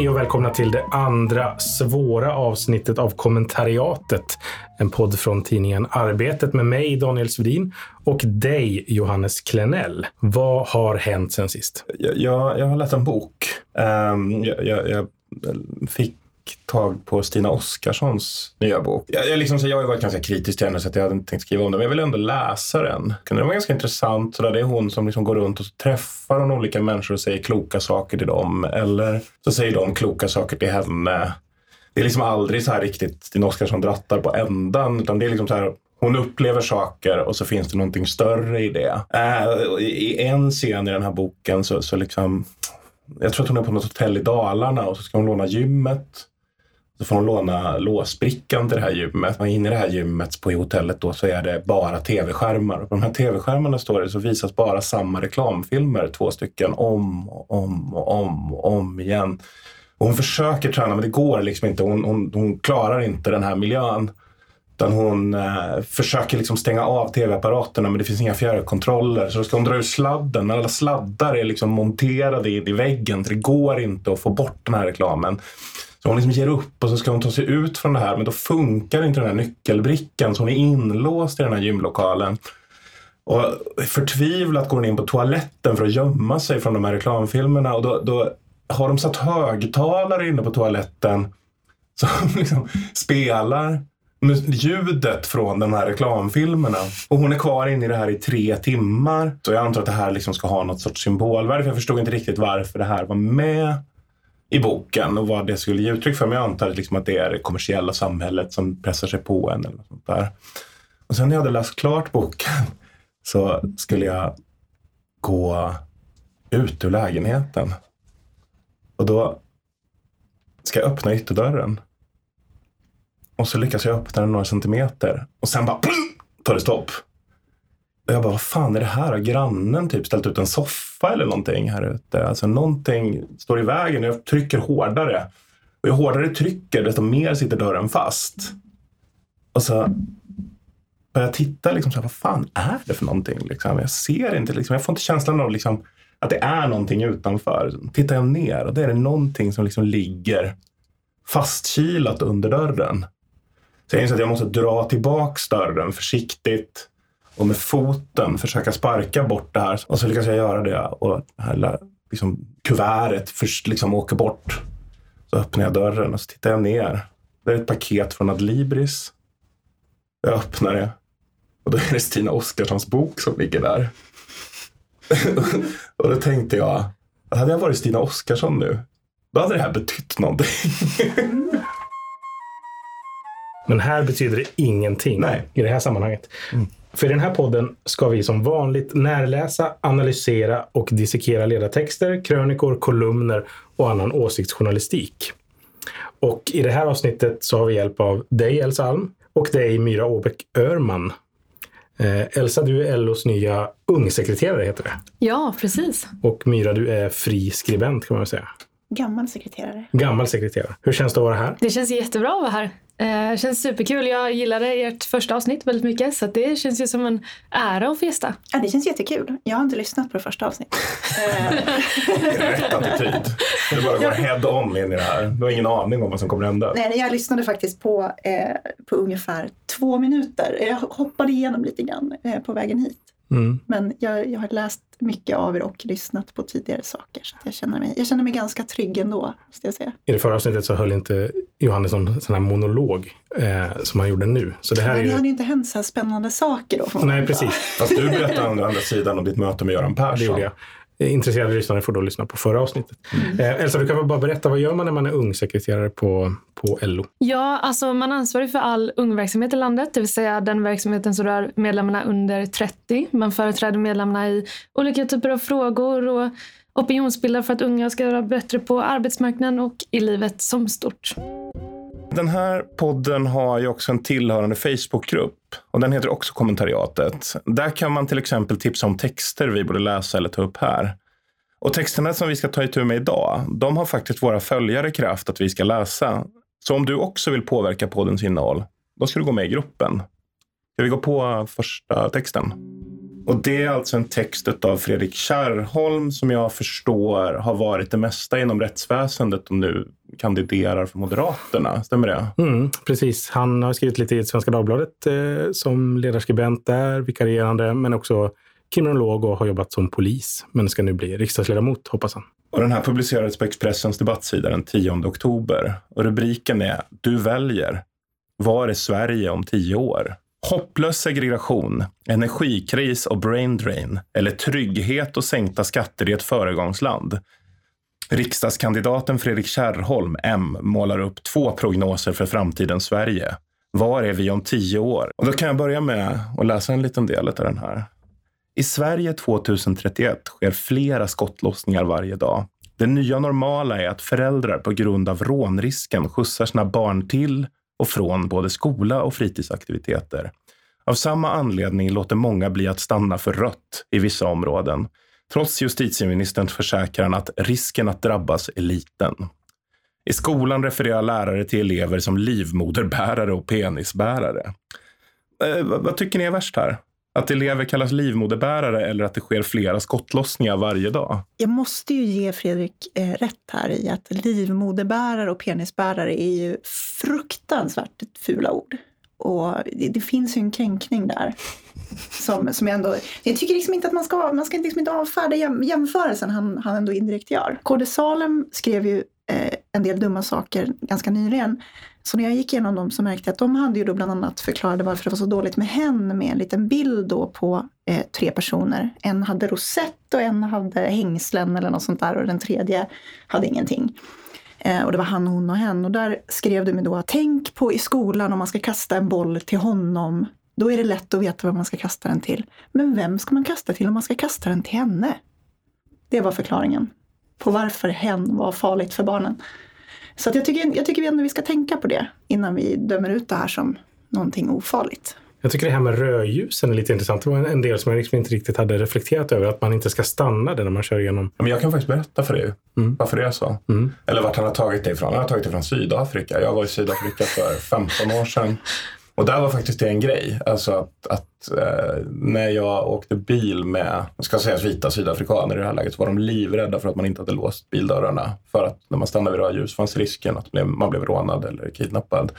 Hej och välkomna till det andra svåra avsnittet av kommentariatet. En podd från tidningen Arbetet med mig, Daniel Svedin, och dig, Johannes Klenell. Vad har hänt sen sist? Jag, jag, jag har läst en bok. Um, jag, jag, fick tag på Stina Oskarssons nya bok. Jag, jag, liksom, jag har varit ganska kritisk till henne så att jag hade inte tänkt skriva om den, men jag vill ändå läsa den. Den var ganska intressant. Så där, det är hon som liksom går runt och träffar hon olika människor och säger kloka saker till dem. Eller så säger de kloka saker till henne. Det är liksom aldrig så här riktigt Stina Oskarsson drattar på ändan, utan det är liksom så här hon upplever saker och så finns det någonting större i det. Äh, I en scen i den här boken så, så liksom jag tror att hon är på något hotell i Dalarna och så ska hon låna gymmet. Så får hon låna låsbrickan till det här gymmet. Och inne i det här gymmet på hotellet då så är det bara tv-skärmar. På de här tv-skärmarna står det så visas bara samma reklamfilmer, två stycken, om och om och om och om igen. Och hon försöker träna men det går liksom inte. Hon, hon, hon klarar inte den här miljön. Utan hon eh, försöker liksom stänga av tv-apparaterna men det finns inga fjärrkontroller. Så då ska hon dra ur sladden. Men alla sladdar är liksom monterade in i väggen. Så det går inte att få bort den här reklamen. Så hon liksom ger upp och så ska hon ta sig ut från det här men då funkar inte den här nyckelbrickan så hon är inlåst i den här gymlokalen. Och förtvivlat går hon in på toaletten för att gömma sig från de här reklamfilmerna och då, då har de satt högtalare inne på toaletten som liksom spelar ljudet från de här reklamfilmerna. Och hon är kvar inne i det här i tre timmar. Så jag antar att det här liksom ska ha något sorts symbolvärde. För jag förstod inte riktigt varför det här var med i boken och vad det skulle ge uttryck för. Men jag antar liksom att det är det kommersiella samhället som pressar sig på en. Eller något sånt där. Och sen när jag hade läst klart boken så skulle jag gå ut ur lägenheten. Och då ska jag öppna ytterdörren. Och så lyckas jag öppna den några centimeter. Och sen bara tar det stopp. Och jag bara, vad fan är det här? Har grannen typ ställt ut en soffa eller någonting här ute? Alltså någonting står i vägen. och Jag trycker hårdare. Och ju hårdare jag trycker, desto mer sitter dörren fast. Och så börjar jag titta, liksom, så här, vad fan är det för någonting? Liksom? Jag ser inte, liksom, jag får inte känslan av liksom, att det är någonting utanför. Tittar jag ner och då är det någonting som liksom ligger fastkilat under dörren. Så jag inser att jag måste dra tillbaks dörren försiktigt och med foten försöka sparka bort det här. Och så lyckas jag göra det och det här liksom, kuvertet först liksom åker bort. Så öppnar jag dörren och så tittar jag ner. Det är ett paket från Adlibris. Jag öppnar det och då är det Stina Oskarssons bok som ligger där. och då tänkte jag att hade jag varit Stina Oskarsson nu, då hade det här betytt någonting. Men här betyder det ingenting Nej. i det här sammanhanget. Mm. För i den här podden ska vi som vanligt närläsa, analysera och dissekera ledartexter, krönikor, kolumner och annan åsiktsjournalistik. Och i det här avsnittet så har vi hjälp av dig Elsa Alm och dig Myra Åbäck Örman. Eh, Elsa, du är LOs nya ungsekreterare heter det. Ja, precis. Och Myra, du är fri skribent kan man väl säga. Gammal sekreterare. Gammal sekreterare. Hur känns det att vara här? Det känns jättebra att vara här. Det eh, känns superkul. Jag gillade ert första avsnitt väldigt mycket så det känns ju som en ära att få gästa. Ja, det känns jättekul. Jag har inte lyssnat på det första avsnittet. Rätt attityd. Du bara går head on in i det här. Du har ingen aning om vad som kommer hända. Nej, jag lyssnade faktiskt på, eh, på ungefär två minuter. Jag hoppade igenom lite grann eh, på vägen hit. Mm. Men jag, jag har läst mycket av er och lyssnat på tidigare saker. Så jag, känner mig, jag känner mig ganska trygg ändå, måste jag säga. I det förra avsnittet så höll inte Johannes någon sån här monolog eh, som han gjorde nu. Så det här Men är ju... det hade ju inte hänt så här spännande saker då. Nej, precis. Fast du berättade om den andra sidan om ditt möte med Göran Persson. Det gjorde jag. Intresserade lyssnare får då lyssna på förra avsnittet. Mm. Eh, Elsa, du kan väl bara berätta, vad gör man när man är ungsekreterare på, på LO? Ja, alltså man ansvarar för all ungverksamhet i landet, det vill säga den verksamheten som rör medlemmarna under 30. Man företräder medlemmarna i olika typer av frågor och opinionsbildar för att unga ska vara bättre på arbetsmarknaden och i livet som stort. Den här podden har ju också en tillhörande Facebookgrupp och den heter också kommentariatet. Där kan man till exempel tipsa om texter vi borde läsa eller ta upp här. Och texterna som vi ska ta itu med idag, de har faktiskt våra följare kraft att vi ska läsa. Så om du också vill påverka poddens innehåll, då ska du gå med i gruppen. Ska vi gå på första texten? Och det är alltså en text av Fredrik Kärrholm som jag förstår har varit det mesta inom rättsväsendet och nu kandiderar för Moderaterna. Stämmer det? Mm, precis. Han har skrivit lite i Svenska Dagbladet eh, som ledarskribent där, vikarierande, men också kriminolog och har jobbat som polis, men ska nu bli riksdagsledamot, hoppas han. Och den här publicerades på Expressens debattsida den 10 oktober. Och rubriken är Du väljer. Var är Sverige om tio år? Hopplös segregation, energikris och brain drain eller trygghet och sänkta skatter i ett föregångsland. Riksdagskandidaten Fredrik Kärrholm, M, målar upp två prognoser för framtidens Sverige. Var är vi om tio år? Och då kan jag börja med att läsa en liten del av den här. I Sverige 2031 sker flera skottlossningar varje dag. Det nya normala är att föräldrar på grund av rånrisken skjutsar sina barn till och från både skola och fritidsaktiviteter. Av samma anledning låter många bli att stanna för rött i vissa områden, trots justitieministerns försäkran att risken att drabbas är liten. I skolan refererar lärare till elever som livmoderbärare och penisbärare. Eh, vad tycker ni är värst här? Att elever kallas livmoderbärare eller att det sker flera skottlossningar varje dag? Jag måste ju ge Fredrik eh, rätt här i att livmoderbärare och penisbärare är ju fruktansvärt fula ord. Och det, det, finns ju en kränkning där. Som, som jag, ändå, jag tycker liksom inte att man ska, man ska liksom inte avfärda jäm, jämförelsen han, han ändå indirekt gör. KD Salem skrev ju eh, en del dumma saker ganska nyligen. Så när jag gick igenom dem så märkte jag att de hade ju då bland annat förklarade varför det var så dåligt med hen med en liten bild då på eh, tre personer. En hade rosett och en hade hängslen eller något sånt där och den tredje hade ingenting. Eh, och det var han, hon och hen. Och där skrev du mig då att tänk på i skolan om man ska kasta en boll till honom. Då är det lätt att veta vad man ska kasta den till. Men vem ska man kasta till om man ska kasta den till henne? Det var förklaringen på varför hen var farligt för barnen. Så jag, tycker, jag tycker ändå vi ska tänka på det innan vi dömer ut det här som någonting ofarligt. Jag tycker det här med rödljusen är lite intressant. Det var en del som jag liksom inte riktigt hade reflekterat över, att man inte ska stanna där när man kör igenom. Men jag kan faktiskt berätta för dig mm. varför det är så. Mm. Eller vart han har tagit det ifrån. Han har tagit det från Sydafrika. Jag var i Sydafrika för 15 år sedan. Och där var faktiskt det en grej. Alltså att, att eh, när jag åkte bil med, ska sägas vita sydafrikaner i det här läget, så var de livrädda för att man inte hade låst bildörrarna. För att när man stannade vid rödljus fanns risken att man blev rånad eller kidnappad.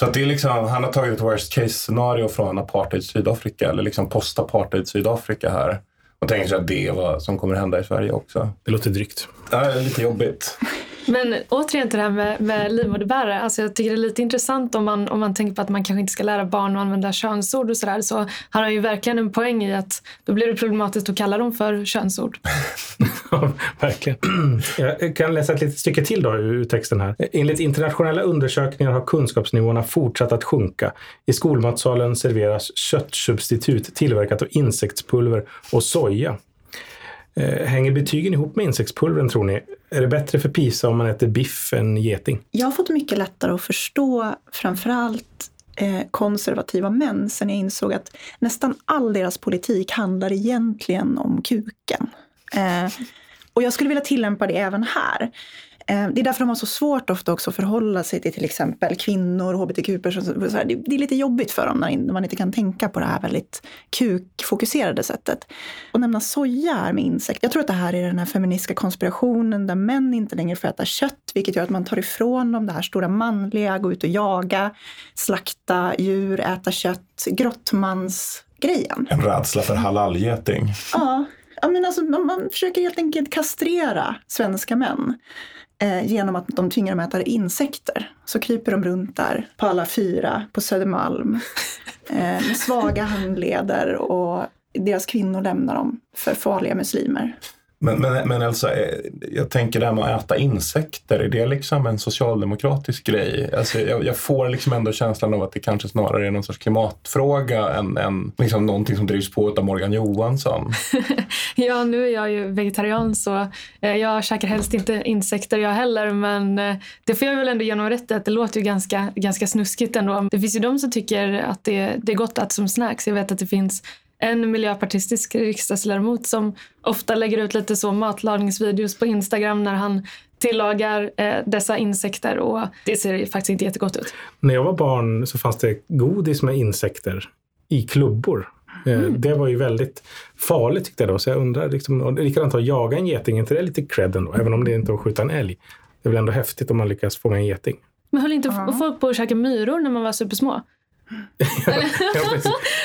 Så att det är liksom, han har tagit ett worst case scenario från apartheid Sydafrika, eller liksom post-apartheid Sydafrika här. Och tänker sig att det är vad som kommer hända i Sverige också. Det låter drygt. Ja, det är lite jobbigt. Men återigen till det här med, med livmoderbärare. Alltså jag tycker det är lite intressant om man, om man tänker på att man kanske inte ska lära barn att använda könsord och sådär. Så har han ju verkligen en poäng i att då blir det problematiskt att kalla dem för könsord. ja, verkligen. Jag kan läsa ett litet stycke till då ur texten här. Enligt internationella undersökningar har kunskapsnivåerna fortsatt att sjunka. I skolmatsalen serveras köttsubstitut tillverkat av insektspulver och soja. Eh, hänger betygen ihop med insektspulvren tror ni? Är det bättre för PISA om man äter biff än geting? Jag har fått mycket lättare att förstå framförallt eh, konservativa män sen jag insåg att nästan all deras politik handlar egentligen om kuken. Eh, och jag skulle vilja tillämpa det även här. Eh, det är därför de har så svårt ofta också att förhålla sig till till exempel kvinnor, hbtq-personer. Det är lite jobbigt för dem när man inte kan tänka på det här väldigt kukfokuserade sättet. Och nämna soja här med insekter. Jag tror att det här är den här feministiska konspirationen där män inte längre får äta kött, vilket gör att man tar ifrån dem det här stora manliga, gå ut och jaga, slakta djur, äta kött, grottmansgrejen. En rädsla för halalgeting. Ja, ja men alltså, man, man försöker helt enkelt kastrera svenska män eh, genom att de tvingar dem att äta insekter. Så kryper de runt där på alla fyra på Södermalm eh, med svaga handleder och deras kvinnor lämnar dem för farliga muslimer. Men, men, men Elsa, eh, jag tänker det här med att äta insekter, är det liksom en socialdemokratisk grej? Alltså jag, jag, får liksom ändå känslan av att det kanske snarare är någon sorts klimatfråga än, än liksom någonting som drivs på av Morgan Johansson. ja, nu är jag ju vegetarian så eh, jag käkar helst inte insekter jag heller men eh, det får jag väl ändå genom rätt att det låter ju ganska, ganska snuskigt ändå. Det finns ju de som tycker att det, det är gott att äta som snacks. Jag vet att det finns en miljöpartistisk riksdagsledamot som ofta lägger ut lite så matlagningsvideos på Instagram när han tillagar eh, dessa insekter och det ser faktiskt inte jättegott ut. När jag var barn så fanns det godis med insekter i klubbor. Mm. Det var ju väldigt farligt tyckte jag då. Så jag undrar, liksom, och likadant att jaga en geting, inte det lite cred ändå? Även om det inte är att skjuta en älg. Det är väl ändå häftigt om man lyckas fånga en geting. Men höll inte ja. folk på att käka myror när man var supersmå?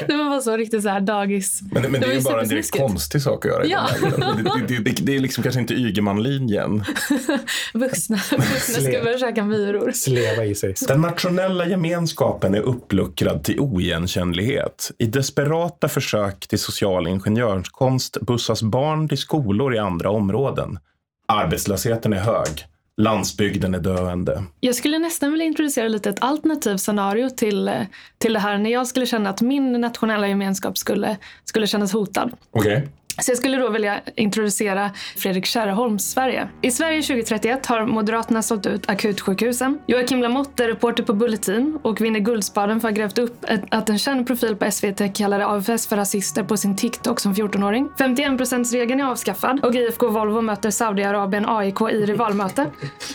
Det var bara så riktigt så här dagis. Men, men det, det är ju bara en direkt konstig sak att göra. Ja. Det, det, det, det, är liksom kanske inte Ygeman-linjen. vuxna, vuxna ska börja käka myror. Sleva i sig. Den nationella gemenskapen är uppluckrad till oigenkännlighet. I desperata försök till social ingenjörskonst bussas barn till skolor i andra områden. Arbetslösheten är hög. Landsbygden är döende. Jag skulle nästan vilja introducera lite ett alternativt scenario till, till det här när jag skulle känna att min nationella gemenskap skulle, skulle kännas hotad. Okay. Så jag skulle då vilja introducera Fredrik Kärrholms Sverige. I Sverige 2031 har Moderaterna sålt ut akutsjukhusen. Joakim Lamotte är reporter på Bulletin och vinner Guldspaden för att ha grävt upp att en känd profil på SVT kallade AFS för rasister på sin TikTok som 14-åring. 51%-regeln är avskaffad och IFK Volvo möter Saudiarabien AIK i rivalmöte.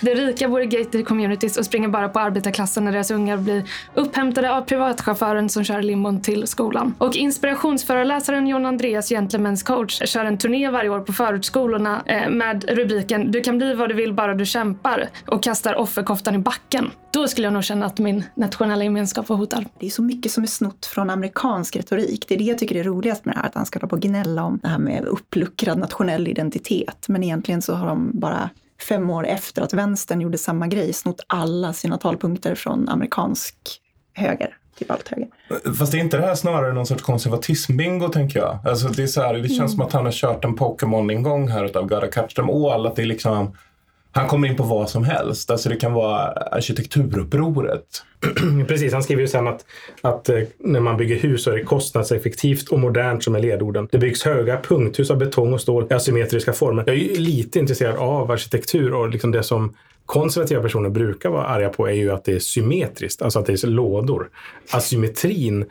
De rika bor i gated communities och springer bara på arbetarklassen när deras ungar blir upphämtade av privatchauffören som kör limon till skolan. Och inspirationsföreläsaren John Andreas Gentlemen's coach kör en turné varje år på förortsskolorna eh, med rubriken “Du kan bli vad du vill bara du kämpar” och kastar offerkoftan i backen. Då skulle jag nog känna att min nationella gemenskap var hotad. Det är så mycket som är snott från amerikansk retorik. Det är det jag tycker är roligast med det här, att han ska hålla på och gnälla om det här med uppluckrad nationell identitet. Men egentligen så har de bara fem år efter att vänstern gjorde samma grej snott alla sina talpunkter från amerikansk höger typ allt högre. Fast det är inte det här snarare någon sorts konservatism-bingo tänker jag? Alltså det, är så här, det känns mm. som att han har kört en Pokémon-ingång här utav Gotta Catch Them All. Att det är liksom, han kommer in på vad som helst. Alltså det kan vara arkitekturupproret. Precis, han skriver ju sen att, att eh, när man bygger hus så är det kostnadseffektivt och modernt som är ledorden. Det byggs höga punkthus av betong och stål i asymmetriska former. Jag är ju lite intresserad av arkitektur och liksom det som konservativa personer brukar vara arga på är ju att det är symmetriskt, alltså att det är lådor. Asymmetrin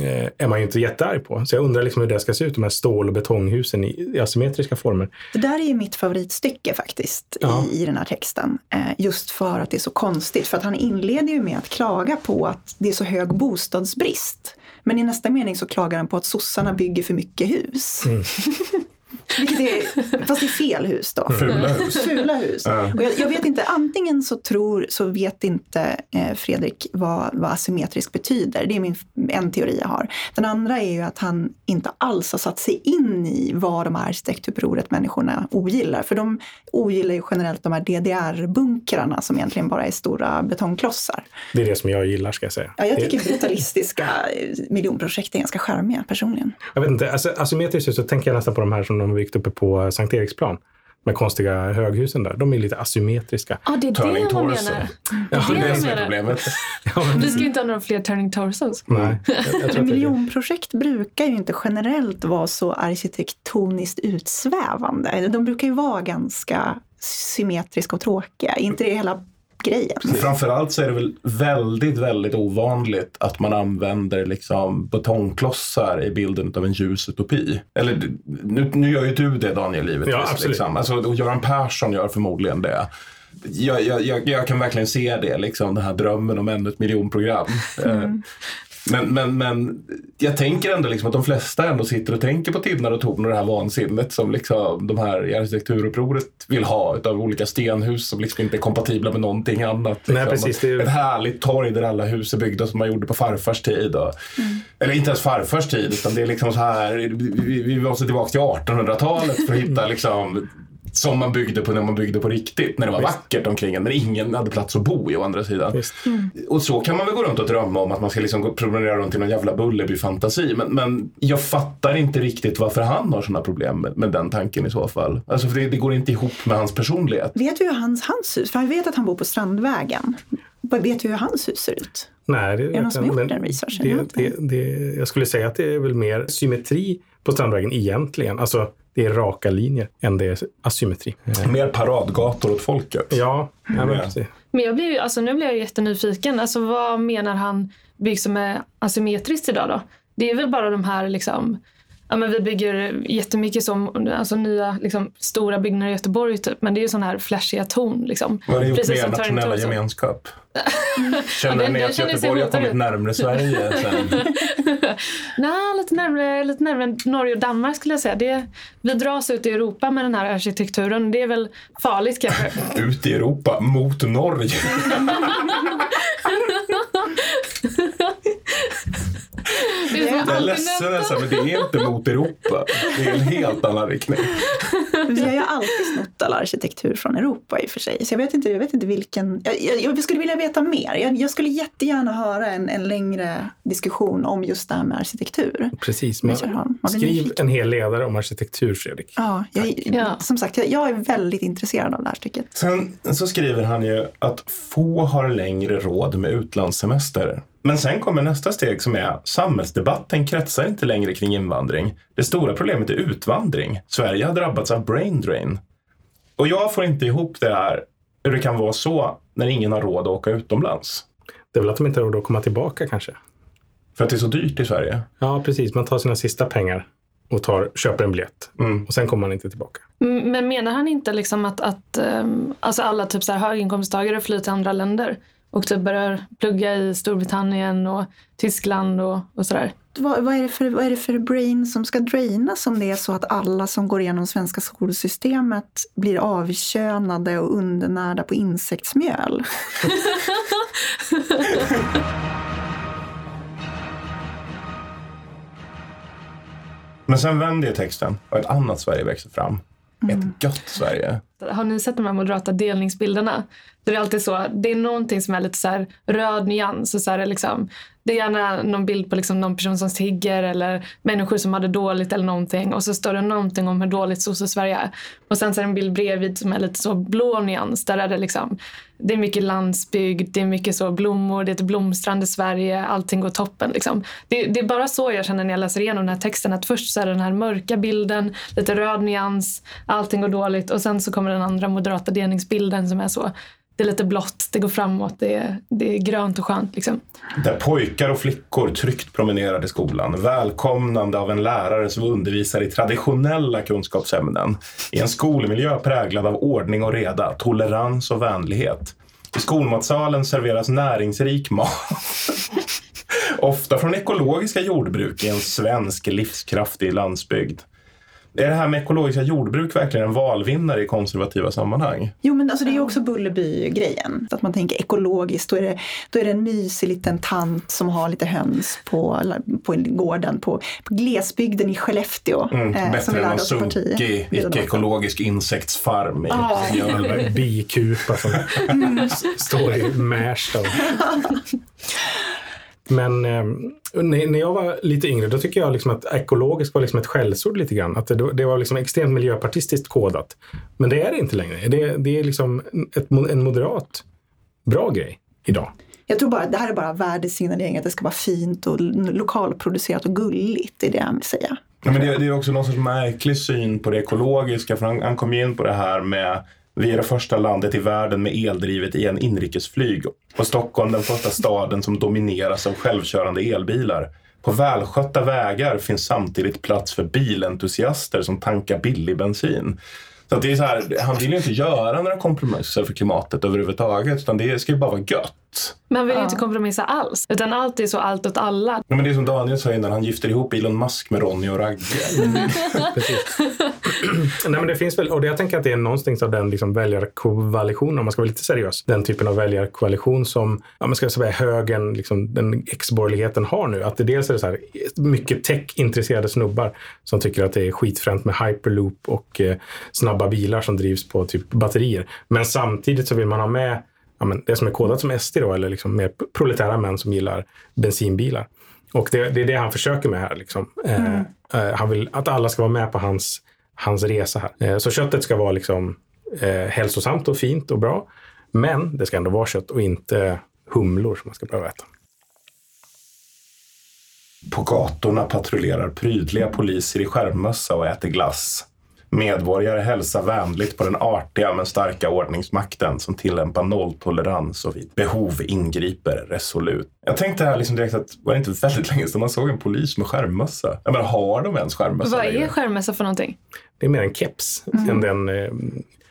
eh, är man ju inte jättearg på. Så jag undrar liksom hur det ska se ut, de här stål och betonghusen i, asymmetriska former. Det där är ju mitt favoritstycke faktiskt ja. i, i den här texten. Eh, just för att det är så konstigt. För att han inleder ju med att klaga på att det är så hög bostadsbrist. Men i nästa mening så klagar han på att sossarna bygger för mycket hus. Mm. Vilket är, fast det är fel hus då. Fula hus. Fula hus. Ja. Och jag, jag, vet inte, antingen så tror, så vet inte eh, Fredrik vad, vad asymmetrisk betyder. Det är min, en teori jag har. Den andra är ju att han inte alls har satt sig in i vad de här arkitekturupproret människorna ogillar. För de ogillar ju generellt de här DDR-bunkrarna som egentligen bara är stora betongklossar. Det är det som jag gillar ska jag säga. Ja, jag tycker brutalistiska eh, miljonprojekt är ganska charmiga personligen. Jag vet inte, alltså, asymmetriskt så tänker jag nästan på de här som de byggt uppe på Sankt Eriksplan. De konstiga höghusen där. De är lite asymmetriska. Ja, ah, det är turning det man menar. Ja, det är det som är problemet. ja, men... Du ska ju inte ha några fler turning torsos. Nej, jag, Miljonprojekt brukar ju inte generellt vara så arkitektoniskt utsvävande. De brukar ju vara ganska symmetriska och tråkiga. inte det hela grejen. Framförallt så är det väl väldigt, väldigt ovanligt att man använder liksom betongklossar i bilden av en ljus utopi. Eller nu, nu gör ju du det Daniel, givetvis. Ja, absolut. Liksom. Alltså, och Göran Persson gör förmodligen det. Jag, jag, jag, jag, kan verkligen se det, liksom, den här drömmen om ännu ett miljonprogram. Mm. Men, men, men jag tänker ändå liksom att de flesta ändå sitter och tänker på Tinnar och Torn och det här vansinnet som liksom de här i arkitekturupproret vill ha utav olika stenhus som liksom inte är kompatibla med någonting annat. Liksom. Nej, precis, är... Ett härligt torg där alla hus är byggda som man gjorde på farfars tid. Och, mm. Eller inte ens farfars tid utan det är liksom så här, vi, vi måste tillbaka till 1800-talet för att hitta liksom som man byggde på när man byggde på riktigt. När det var Visst. vackert omkring en men ingen hade plats att bo i å andra sidan. Mm. Och så kan man väl gå runt och drömma om att man ska liksom promenera runt i någon jävla Bullerby-fantasi. Men, men jag fattar inte riktigt varför han har sådana problem med, med, den tanken i så fall. Alltså för det, det, går inte ihop med hans personlighet. Vet du hur hans, hans hus, för jag vet att han bor på Strandvägen. Vet du hur hans hus ser ut? Nej, det, är det någon som gjort den researchen? Det, det, det, jag skulle säga att det är väl mer symmetri på Strandvägen egentligen. Alltså, det är raka linjer än det är asymmetri. Mer paradgator åt folket. Ja, ja men precis. Men jag blir, alltså, nu blir jag jättenyfiken. Alltså, vad menar han byggs som är asymmetriskt idag då? Det är väl bara de här liksom ja, men vi bygger jättemycket som, alltså nya liksom, stora byggnader i Göteborg typ. Men det är ju sådana här flashiga torn. Liksom. Vad har det gjort med er nationella gemenskap? Känner ja, ni att Göteborg har kommit närmare Sverige sen? Nej, lite närmare, lite närmare Norge och Danmark skulle jag säga. Det, vi dras ut i Europa med den här arkitekturen. Det är väl farligt kanske. ut i Europa? Mot Norge? Det är jag är ledsen nästan, men det är inte mot Europa. Det är en helt annan riktning. Vi har ju alltid snott all arkitektur från Europa i och för sig. Så jag vet inte, jag vet inte vilken... Jag, jag, jag skulle vilja veta mer. Jag, jag, skulle jättegärna höra en, en längre diskussion om just det här med arkitektur. Precis. Men skriv en hel ledare om arkitektur, Fredrik. Ja, jag, ja. som sagt, jag, är väldigt intresserad av det här stycket. Sen så skriver han ju att få har längre råd med utlandssemester. Men sen kommer nästa steg som är samhällsdebatten kretsar inte längre kring invandring. Det stora problemet är utvandring. Sverige har drabbats av brain drain. Och jag får inte ihop det här, hur det kan vara så när ingen har råd att åka utomlands. Det är väl att de inte har råd att komma tillbaka kanske? För att det är så dyrt i Sverige? Ja, precis. Man tar sina sista pengar och tar, köper en biljett. Mm. Och sen kommer man inte tillbaka. Men menar han inte liksom att, att um, alltså alla typ så här höginkomsttagare flyr till andra länder? Och typ börjar plugga i Storbritannien och Tyskland och, och sådär. Vad, vad, är det för, vad är det för brain som ska drainas om det är så att alla som går igenom svenska skolsystemet blir avkönade och undernärda på insektsmjöl? Men sen vänder texten och ett annat Sverige växer fram. Mm. Ett gött Sverige. Har ni sett de här moderata delningsbilderna? Det är alltid så, det är någonting som är lite så röd nyans. Och så här, liksom, det är gärna någon bild på liksom någon person som tigger eller människor som hade dåligt eller någonting. Och så står det någonting om hur dåligt sosse-Sverige är. Och sen så är det en bild bredvid som är lite så blå nyans. Där är det liksom, det är mycket landsbygd, det är mycket så blommor, det är ett blomstrande Sverige, allting går toppen. Liksom. Det, det, är bara så jag känner när jag läser igenom den här texten. Att först så är det den här mörka bilden, lite röd nyans, allting går dåligt. Och sen så kommer den andra moderata delningsbilden som är så det är lite blått, det går framåt, det är, det är grönt och skönt. Liksom. Där pojkar och flickor tryggt promenerar i skolan, välkomnande av en lärare som undervisar i traditionella kunskapsämnen. I en skolmiljö präglad av ordning och reda, tolerans och vänlighet. I skolmatsalen serveras näringsrik mat. Ofta från ekologiska jordbruk i en svensk livskraftig landsbygd. Är det här med ekologiska jordbruk verkligen en valvinnare i konservativa sammanhang? Jo, men alltså det är ju också Bullerby-grejen. Att man tänker ekologiskt, då är, det, då är det en mysig liten tant som har lite höns på, på gården på, på glesbygden i Skellefteå. Mm, eh, bättre än en sunkig, icke-ekologisk insektsfarm i ah. Bikupa som mm. står i Märsta. Men eh, när jag var lite yngre, då tycker jag liksom att ekologiskt var liksom ett skällsord lite grann. Att det, det var liksom extremt miljöpartistiskt kodat. Men det är det inte längre. Det, det är liksom ett, en moderat bra grej idag. Jag tror bara det här är bara värdesignalering, att det ska vara fint och lokalproducerat och gulligt. Det är det jag vill säga. Ja, men det, det, är också någon sorts märklig syn på det ekologiska. För han, han kom in på det här med vi är det första landet i världen med eldrivet i en inrikesflyg och Stockholm den första staden som domineras av självkörande elbilar. På välskötta vägar finns samtidigt plats för bilentusiaster som tankar billig bensin. Så det är så här, han vill ju inte göra några kompromisser för klimatet överhuvudtaget utan det ska ju bara vara gött. Man vill ju inte kompromissa alls. Utan allt är så allt åt alla. Ja, men det är som Daniel sa innan, han gifter ihop Elon Musk med Ronny och Ragge. Mm. Nej, men det finns väl, och jag tänker att det är någonstans av den liksom väljarkoalitionen, om man ska vara lite seriös, den typen av väljarkoalition som ja, man ska säga, högen, liksom, den ex-borgerligheten har nu. Att det dels är det så här, mycket tech-intresserade snubbar som tycker att det är skitfränt med hyperloop och eh, snabba bilar som drivs på typ batterier. Men samtidigt så vill man ha med ja, men det som är kodat som SD då, eller liksom mer proletära män som gillar bensinbilar. Och det, det är det han försöker med här. Liksom. Eh, mm. Eh, han vill att alla ska vara med på hans, hans resa här. Eh, så köttet ska vara liksom, eh, hälsosamt och fint och bra. Men det ska ändå vara kött och inte humlor som man ska behöva äta. På gatorna patrullerar prydliga poliser i skärmmössa och äter glass. Medborgare hälsar vänligt på den artiga men starka ordningsmakten som tillämpar nolltolerans och vid behov ingriper resolut. Jag tänkte här liksom direkt att var det inte väldigt länge sedan man såg en polis med skärmmössa? Jag menar, har de ens skärmmössa Vad är skärmmössa för någonting? Det är mer en keps mm. än den... Eh,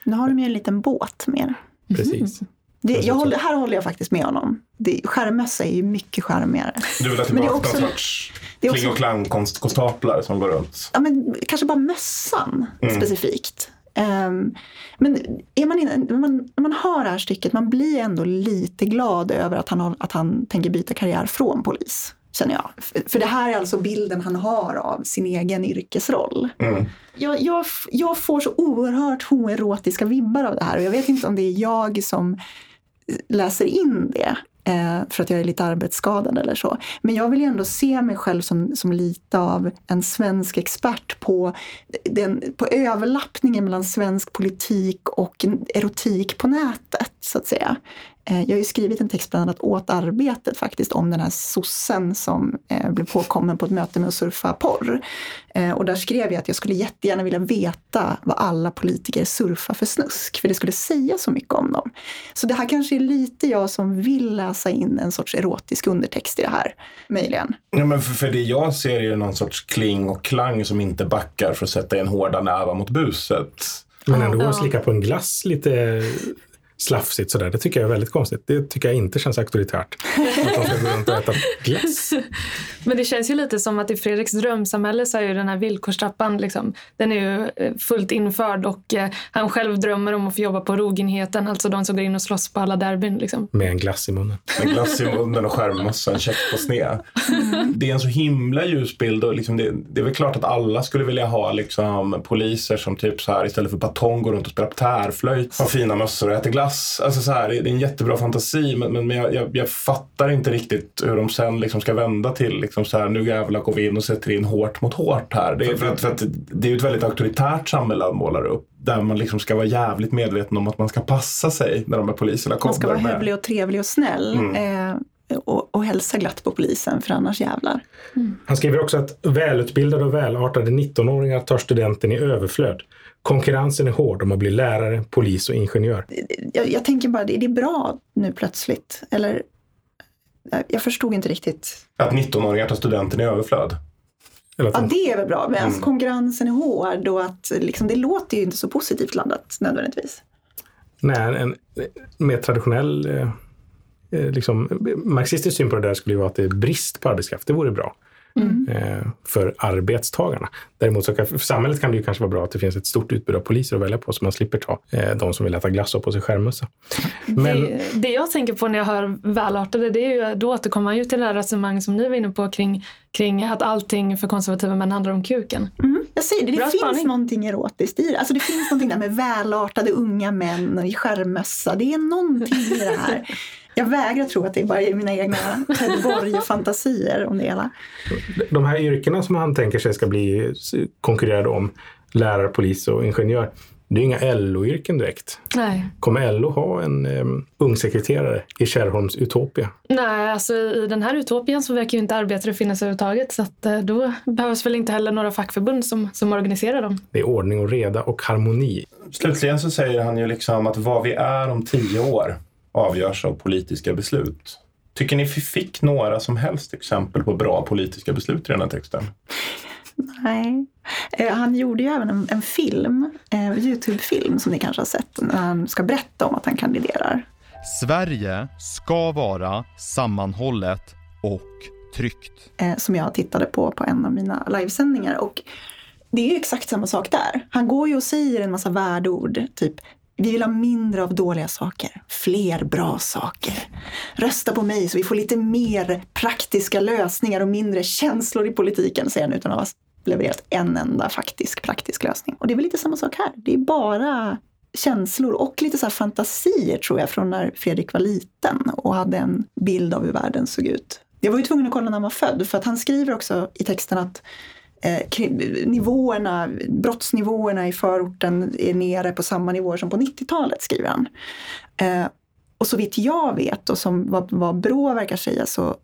nu har de ju en liten båt mer. Precis. Mm. Det, jag håller, här håller jag faktiskt med honom. Det, skärmmössa är ju mycket charmigare. Du vill ha tillbaka någon sorts kling och klang-konstaplar som går runt? Ja, men kanske bara mössan mm. specifikt. Um, men är man, in, när, man, när man hör det här stycket, man blir ändå lite glad över att han, att han tänker byta karriär från polis. Känner jag. För det här är alltså bilden han har av sin egen yrkesroll. Mm. Jag, jag, jag får så oerhört hoerotiska vibbar av det här och jag vet inte om det är jag som läser in det Eh, för att jag är lite arbetsskadad eller så. Men jag vill ju ändå se mig själv som, som lite av en svensk expert på, den, på överlappningen mellan svensk politik och erotik på nätet, så att säga. Eh, jag har ju skrivit en text bland annat åt Arbetet faktiskt om den här sossen som eh, blev påkommen på ett möte med att surfa porr. Eh, och där skrev jag att jag skulle jättegärna vilja veta vad alla politiker surfar för snusk, för det skulle säga så mycket om dem. Så det här kanske är lite jag som vill läsa in en sorts erotisk undertext i det här, möjligen. Ja, men för, för det jag ser är ju någon sorts kling och klang som inte backar för att sätta en hårda nävar mot buset. Men ändå ja. slicka på en glass lite slafsigt sådär. Det tycker jag är väldigt konstigt. Det tycker jag inte känns auktoritärt. Att de ska gå runt och äta glass. Men det känns ju lite som att i Fredriks drömsamhälle så är ju den här villkorstrappan, liksom, den är ju eh, fullt införd och eh, han själv drömmer om att få jobba på rogenheten, alltså de som går in och slåss på alla derbyn. Liksom. Med en glass i munnen. Med glass i munnen och skärmmössa, en check på sned. Det är en så himla ljus bild och liksom det, det, är väl klart att alla skulle vilja ha liksom, poliser som typ så här istället för batong går runt och spelar tärflöjt, har fina mössor och äter glass glass. Alltså så här, det är en jättebra fantasi men, men jag, jag, jag, fattar inte riktigt hur de sen liksom ska vända till liksom så här, nu jävlar går vi in och sätter in hårt mot hårt här. Det är, för att, för att det är ett väldigt auktoritärt samhälle han målar upp. Där man liksom ska vara jävligt medveten om att man ska passa sig när de här poliserna kommer. Man ska vara hövlig och trevlig och snäll. Mm. Eh, och, och hälsa glatt på polisen för annars jävlar. Mm. Han skriver också att välutbildade och välartade 19-åringar tar studenten i överflöd. Konkurrensen är hård om att bli lärare, polis och ingenjör. Jag, jag tänker bara, det är bra nu plötsligt? Eller jag förstod inte riktigt. Att 19-åringar tar studenten i överflöd? Ja, det är väl bra. Men mm. konkurrensen är hård och att liksom, det låter ju inte så positivt laddat nödvändigtvis. Nej, en mer traditionell eh, eh liksom, marxistisk syn på det där skulle ju vara att det är brist på arbetskraft. Det vore bra mm. eh, för arbetstagarna. Däremot så kan, för samhället kan det ju kanske vara bra att det finns ett stort utbud av poliser att välja på så man slipper ta eh, de som vill äta glass och på sig skärmmössa. Men... Det, det, jag tänker på när jag hör välartade, det är ju, då återkommer man ju till det här resonemang som ni var inne på kring, kring att allting för konservativa män handlar om kuken. Mm. Jag säger det, det Bra finns spaning. någonting erotiskt i det. Alltså det finns någonting där med välartade unga män i skärmmössa. Det är någonting i det här. Jag vägrar tro att det är bara mina egna Ted Borg-fantasier om det hela. De här yrkena som han tänker sig ska bli konkurrerade om, lärare, polis och ingenjör, det är inga LO-yrken direkt. Nej. Kommer LO ha en um, ung sekreterare i Kärrholms Utopia? Nej, alltså i den här utopian så verkar ju inte arbetare finnas överhuvudtaget så att, uh, då behövs väl inte heller några fackförbund som, som organiserar dem. Det är ordning och reda och harmoni. Slutligen så säger han ju liksom att vad vi är om tio år avgörs av politiska beslut. Tycker ni vi fick några som helst exempel på bra politiska beslut i den här texten? Nej. Eh, han gjorde ju även en, en film, en eh, Youtube-film som ni kanske har sett, när han ska berätta om att han kandiderar. Sverige ska vara sammanhållet och tryggt. Eh, som jag tittade på på en av mina livesändningar. Och det är ju exakt samma sak där. Han går ju och säger en massa värdeord, typ vi vill ha mindre av dåliga saker, fler bra saker. Rösta på mig så vi får lite mer praktiska lösningar och mindre känslor i politiken, säger han utan att ha levererat en enda faktisk praktisk lösning. Och det är väl lite samma sak här. Det är bara känslor och lite så fantasier tror jag från när Fredrik var liten och hade en bild av hur världen såg ut. Jag var ju tvungen att kolla när han var född för att han skriver också i texten att eh, nivåerna, brottsnivåerna i förorten är nere på samma nivåer som på 90-talet, skriver han. Eh, och så vitt jag vet och som vad, vad Brå verkar säga så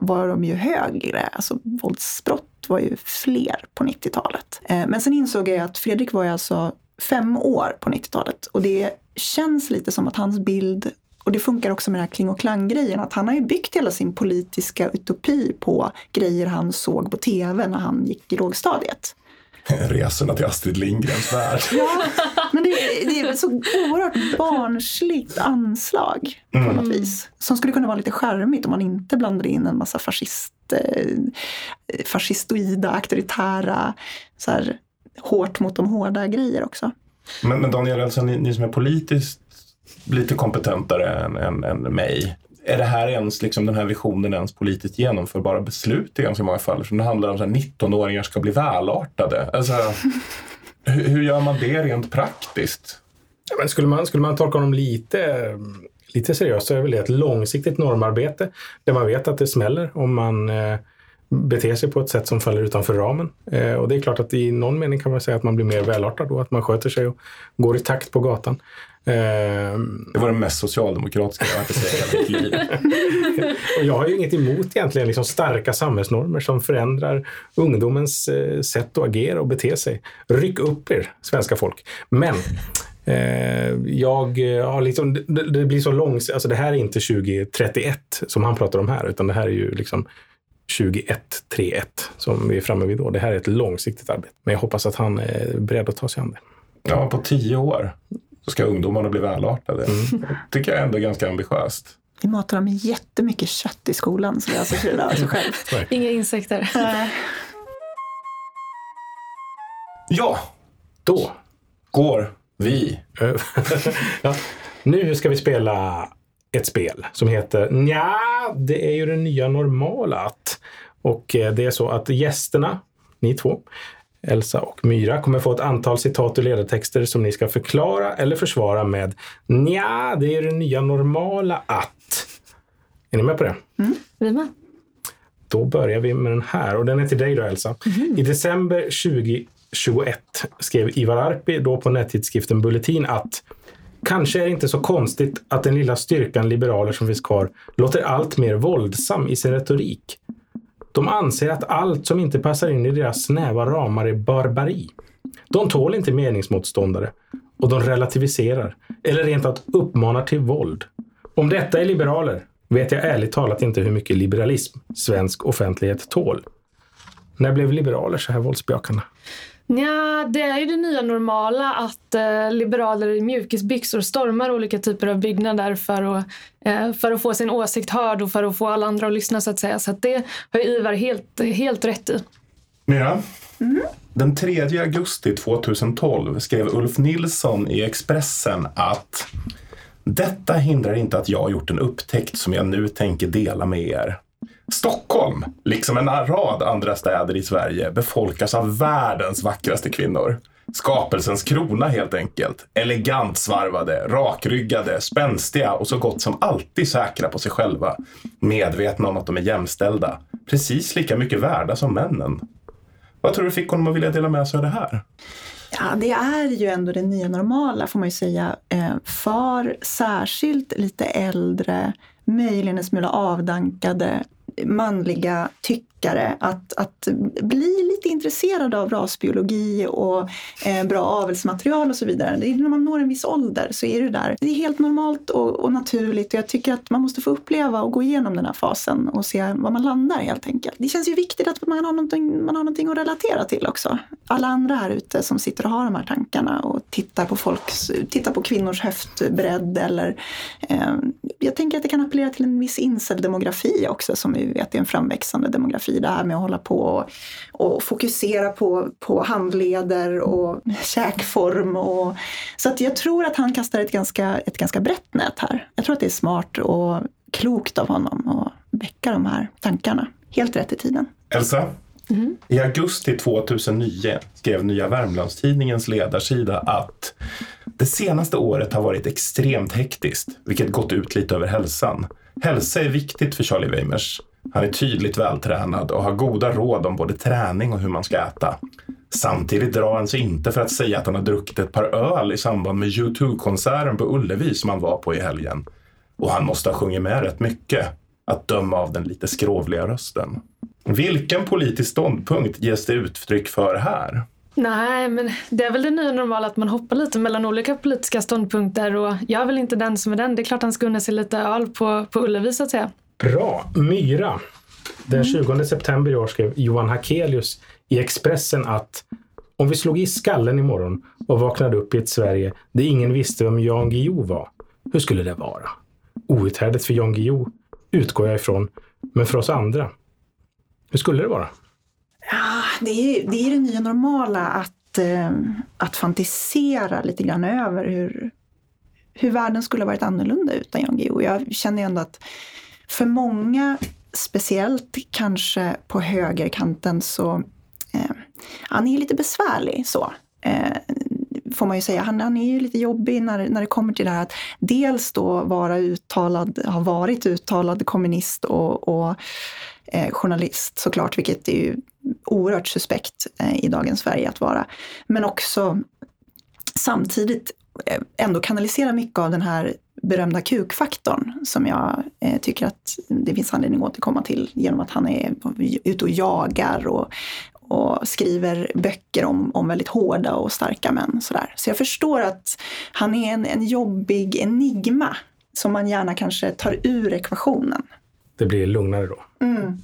var de ju högre, alltså våldsbrott var ju fler på 90-talet. Eh, men sen insåg jag att Fredrik var ju alltså fem år på 90-talet och det känns lite som att hans bild och det funkar också med den här kling och klang-grejen, att han har ju byggt hela sin politiska utopi på grejer han såg på tv när han gick i lågstadiet. Resorna till Astrid Lindgrens värld. Ja, men det, det är ett så oerhört barnsligt anslag på mm. något vis. Som skulle kunna vara lite charmigt om man inte blandade in en massa fascist, eh, fascistoida, auktoritära, så här, hårt mot de hårda grejer också. Men, men Daniel, alltså, ni, ni som är politiskt lite kompetentare än, än, än mig. Är det här ens, liksom, den här visionen ens politiskt genomförbara beslut i ganska många fall? För det handlar om att 19-åringar ska bli välartade. Alltså, hur, hur, gör man det rent praktiskt? Ja, men skulle, man, skulle man tolka honom lite, lite seriöst så är väl det ett långsiktigt normarbete där man vet att det smäller om man eh, beter sig på ett sätt som faller utanför ramen. Eh, och det är klart att i någon mening kan man säga att man blir mer välartad då, att man sköter sig och går i takt på gatan. Ehm, det var det mest socialdemokratiska jag har sett i mitt liv. och jag har ju inget emot egentligen liksom starka samhällsnormer som förändrar ungdomens eh, sätt att agera och bete sig. Ryck upp er, svenska folk. Men eh, jag har liksom, det, blir så långsiktigt, alltså det här är inte 2031 som han pratar om här, utan det här är ju liksom 2131 som vi är framme vid då. Det här är ett långsiktigt arbete. Men jag hoppas att han är beredd att ta sig an det. Ja, på tio år så ska ungdomarna bli välartade. Mm. Det tycker jag ändå är ganska ambitiöst. Vi matar dem med jättemycket kött i skolan så alltså av sig själv. Inga insekter. ja, då går vi. ja. Nu ska vi spela ett spel som heter Nja, det är ju det nya normala. Och eh, det är så att gästerna, ni två, Elsa och Myra kommer få ett antal citat ur ledartexter som ni ska förklara eller försvara med Nja, det är det nya normala att. Är ni med på det? Mm, vi med. Då börjar vi med den här och den är till dig då Elsa. Mm. I december 2021 skrev Ivar Arpi då på nättidskriften Bulletin att Kanske är det inte så konstigt att den lilla styrkan liberaler som finns kvar låter allt mer våldsam i sin retorik. De anser att allt som inte passar in i deras snäva ramar är barbari. De tål inte meningsmotståndare och de relativiserar eller rent att uppmanar till våld. Om detta är liberaler vet jag ärligt talat inte hur mycket liberalism svensk offentlighet tål. När blev liberaler så här våldsbejakande? Ja, det är ju det nya normala att eh, liberaler i mjukisbyxor stormar olika typer av byggnader för att, eh, för att få sin åsikt hörd och för att få alla andra att lyssna så att säga. Så att det har Ivar helt, helt rätt i. Mira? Mm. Den 3 augusti 2012 skrev Ulf Nilsson i Expressen att detta hindrar inte att jag har gjort en upptäckt som jag nu tänker dela med er. Stockholm, liksom en rad andra städer i Sverige, befolkas av världens vackraste kvinnor. Skapelsens krona helt enkelt. Elegant svarvade, rakryggade, spänstiga och så gott som alltid säkra på sig själva. Medvetna om att de är jämställda. Precis lika mycket värda som männen. Vad tror du fick honom att vilja dela med sig av det här? Ja, det är ju ändå det nya normala får man ju säga. Eh, För särskilt lite äldre, möjligen en smula avdankade manliga forskare att, att bli lite intresserad av rasbiologi och eh, bra avelsmaterial och så vidare. Det är när man når en viss ålder så är det där. Det är helt normalt och, och, naturligt och jag tycker att man måste få uppleva och gå igenom den här fasen och se var man landar helt enkelt. Det känns ju viktigt att man har någonting, man har någonting att relatera till också. Alla andra här ute som sitter och har de här tankarna och tittar på folks, tittar på kvinnors höftbredd eller eh, jag tänker att det kan appellera till en viss incel-demografi också som vi vet är en framväxande demografi. Det här med att hålla på och, och fokusera på, på handleder och käkform. Och, så att jag tror att han kastar ett ganska, ett ganska brett nät här. Jag tror att det är smart och klokt av honom att väcka de här tankarna. Helt rätt i tiden. Elsa? Mm. I augusti 2009 skrev Nya Värmlandstidningens ledarsida att det senaste året har varit extremt hektiskt, vilket gått ut lite över hälsan. Hälsa är viktigt för Charlie Weimers. Han är tydligt vältränad och har goda råd om både träning och hur man ska äta. Samtidigt drar han sig inte för att säga att han har druckit ett par öl i samband med U2-konserten på Ullevi som han var på i helgen. Och han måste ha sjungit med rätt mycket, att döma av den lite skrovliga rösten. Vilken politisk ståndpunkt ges det uttryck för här? Nej, men det är väl det nya normala att man hoppar lite mellan olika politiska ståndpunkter och jag är väl inte den som är den. Det är klart han ska unna sig lite öl på, på Ullevi så att säga. Bra. Myra. Den 20 mm. september i år skrev Johan Hakelius i Expressen att om vi slog i skallen imorgon och vaknade upp i ett Sverige där ingen visste vem Jan Guillou var, hur skulle det vara? Outhärdligt för Jan Guillou, utgår jag ifrån, men för oss andra, hur skulle det vara? Ja, det är det, är det nya normala att, eh, att fantisera lite grann över hur, hur världen skulle ha varit annorlunda utan Jan Guillou. Jag känner ändå att för många, speciellt kanske på högerkanten, så eh, han är lite besvärlig så. Eh, får man ju säga. Han, han är ju lite jobbig när, när det kommer till det här att dels då vara uttalad, ha varit uttalad kommunist och, och eh, journalist såklart, vilket är ju oerhört suspekt eh, i dagens Sverige att vara. Men också samtidigt eh, ändå kanalisera mycket av den här berömda kukfaktorn som jag eh, tycker att det finns anledning att återkomma till genom att han är ute och jagar och, och skriver böcker om, om väldigt hårda och starka män. Sådär. Så jag förstår att han är en, en jobbig enigma som man gärna kanske tar ur ekvationen. Det blir lugnare då. Mm.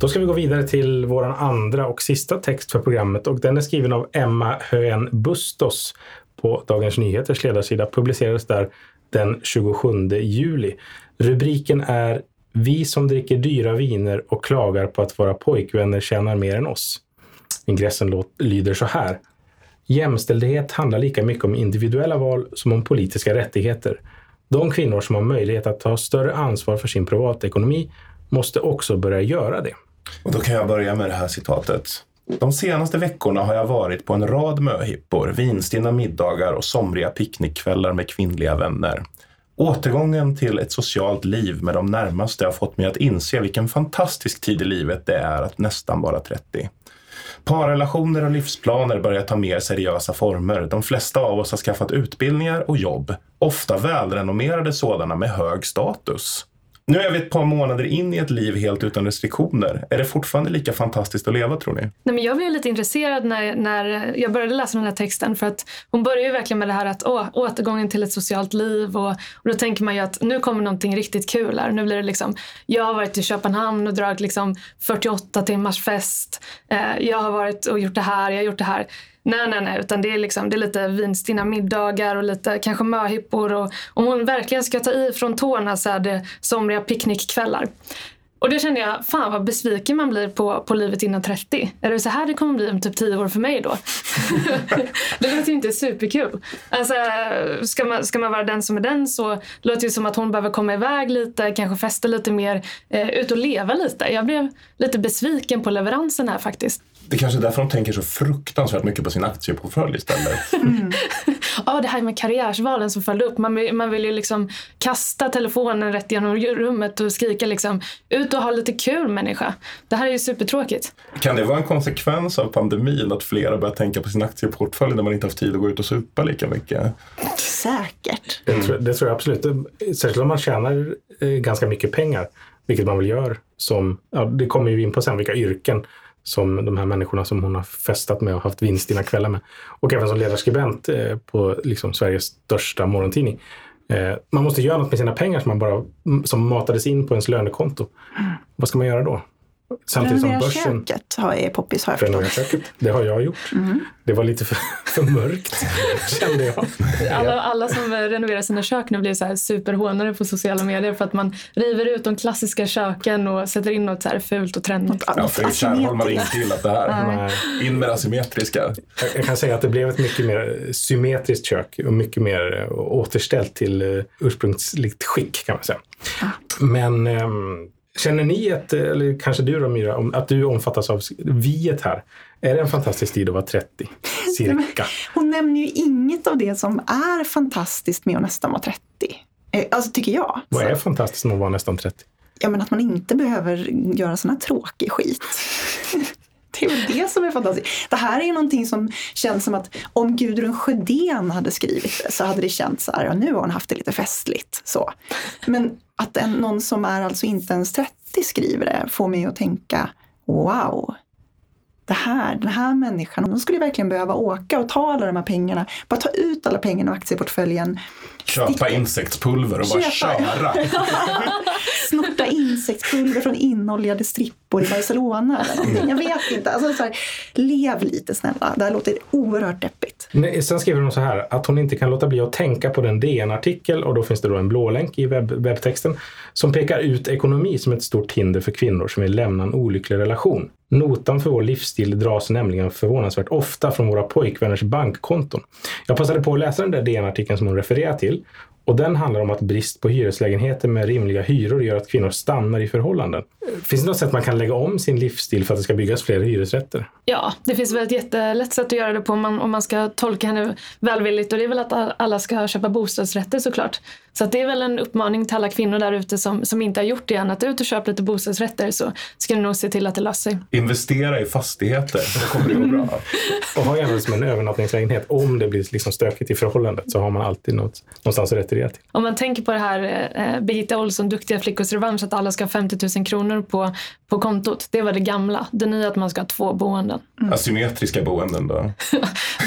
Då ska vi gå vidare till vår andra och sista text för programmet och den är skriven av Emma Höen Bustos på Dagens Nyheters ledarsida. Publicerades där den 27 juli. Rubriken är Vi som dricker dyra viner och klagar på att våra pojkvänner tjänar mer än oss. Ingressen lyder så här. Jämställdhet handlar lika mycket om individuella val som om politiska rättigheter. De kvinnor som har möjlighet att ta större ansvar för sin privatekonomi måste också börja göra det. Och då kan jag börja med det här citatet. De senaste veckorna har jag varit på en rad möhippor, vinstinna middagar och somriga picknickkvällar med kvinnliga vänner. Återgången till ett socialt liv med de närmaste har fått mig att inse vilken fantastisk tid i livet det är att nästan vara 30. Parrelationer och livsplaner börjar ta mer seriösa former. De flesta av oss har skaffat utbildningar och jobb, ofta välrenommerade sådana med hög status. Nu är vi ett par månader in i ett liv helt utan restriktioner. Är det fortfarande lika fantastiskt att leva tror ni? Nej, men jag blev lite intresserad när, när jag började läsa den här texten för att hon börjar ju verkligen med det här att åh, återgången till ett socialt liv och, och då tänker man ju att nu kommer någonting riktigt kul här. Nu blir det liksom, jag har varit i Köpenhamn och dragit liksom 48 timmars fest. Eh, jag har varit och gjort det här, jag har gjort det här. Nej, nej, nej, utan det är, liksom, det är lite vinstinna middagar och lite kanske möhippor. Och om hon verkligen ska ta i från tårna så är det somriga picknickkvällar. Och då kände jag, fan vad besviken man blir på, på livet innan 30. Är det så här det kommer bli om typ 10 år för mig då? det låter ju inte superkul. Alltså, ska man, ska man vara den som är den så låter det som att hon behöver komma iväg lite, kanske festa lite mer, eh, ut och leva lite. Jag blev lite besviken på leveransen här faktiskt. Det kanske är därför de tänker så fruktansvärt mycket på sin aktieportfölj istället. Mm. ja, det här med karriärsvalen som följde upp. Man vill, man vill ju liksom kasta telefonen rätt genom rummet och skrika liksom ut och ha lite kul människa. Det här är ju supertråkigt. Kan det vara en konsekvens av pandemin att flera börjar tänka på sin aktieportfölj när man inte haft tid att gå ut och supa lika mycket? Säkert. Det, tror, det tror jag absolut. Särskilt om man tjänar eh, ganska mycket pengar, vilket man väl gör. Som, ja, det kommer ju in på sen vilka yrken som de här människorna som hon har festat med och haft vinstina kvällar med. Och även som ledarskribent eh, på liksom Sveriges största morgontidning. Eh, man måste göra något med sina pengar som, man bara, mm, som matades in på ens lönekonto. Vad ska man göra då? Samtidigt som börsen... köket har, är poppis har jag förstått. köket, det har jag gjort. Mm. Det var lite för, för mörkt kände jag. Alla, alla som renoverar sina kök nu blir så här superhånare på sociala medier för att man river ut de klassiska köken och sätter in något så här fult och trendigt. Ja, Fredrik Kärnholm hade inte gillat det här. In med det asymmetriska. Jag, jag, kan säga att det blev ett mycket mer symmetriskt kök och mycket mer återställt till uh, ursprungsligt skick kan man säga. Ah. Men um, Känner ni, att, eller kanske du då Myra, att du omfattas av viet här? Är det en fantastisk tid att vara 30? Cirka. Hon nämner ju inget av det som är fantastiskt med att nästan vara 30. Eh, alltså tycker jag. Vad är fantastiskt med att vara nästan 30? Ja men att man inte behöver göra sån här tråkig skit. Det är väl det som är fantastiskt. Det här är någonting som känns som att om Gudrun Sjödén hade skrivit det så hade det känts så här, ja nu har hon haft det lite festligt. Så. Men att en, någon som är alltså inte ens 30 skriver det får mig att tänka, wow, det här, den här människan, hon skulle verkligen behöva åka och ta alla de här pengarna, bara ta ut alla pengarna ur aktieportföljen. Köpa insektspulver och bara köra. Snorta insektspulver från inoljade strippor i Barcelona eller någonting. Jag vet inte. Alltså, så här, lev lite snälla. Det här låter oerhört deppigt. Nej, sen skriver hon så här att hon inte kan låta bli att tänka på den DN-artikel och då finns det då en blå länk i webb webbtexten som pekar ut ekonomi som ett stort hinder för kvinnor som vill lämna en olycklig relation. Notan för vår livsstil dras nämligen förvånansvärt ofta från våra pojkvänners bankkonton. Jag passade på att läsa den där DN-artikeln som hon refererar till och den handlar om att brist på hyreslägenheter med rimliga hyror gör att kvinnor stannar i förhållanden. Finns det något sätt man kan lägga om sin livsstil för att det ska byggas fler hyresrätter? Ja, det finns väl ett jättelätt sätt att göra det på om man, om man ska tolka henne välvilligt och det är väl att alla ska köpa bostadsrätter såklart. Så det är väl en uppmaning till alla kvinnor där ute som, som inte har gjort det än. Att ut och köp lite bostadsrätter så ska ni nog se till att det löser sig. Investera i fastigheter, så kommer det gå bra. och ha gärna som en övernattningslägenhet. Om det blir liksom stökigt i förhållandet så har man alltid något, någonstans att retirera till. Om man tänker på det här eh, Birgitta Olsson, Duktiga flickors revansch, att alla ska ha 50 000 kronor på, på kontot. Det var det gamla. Det nya är att man ska ha två boenden. Mm. Asymmetriska boenden då?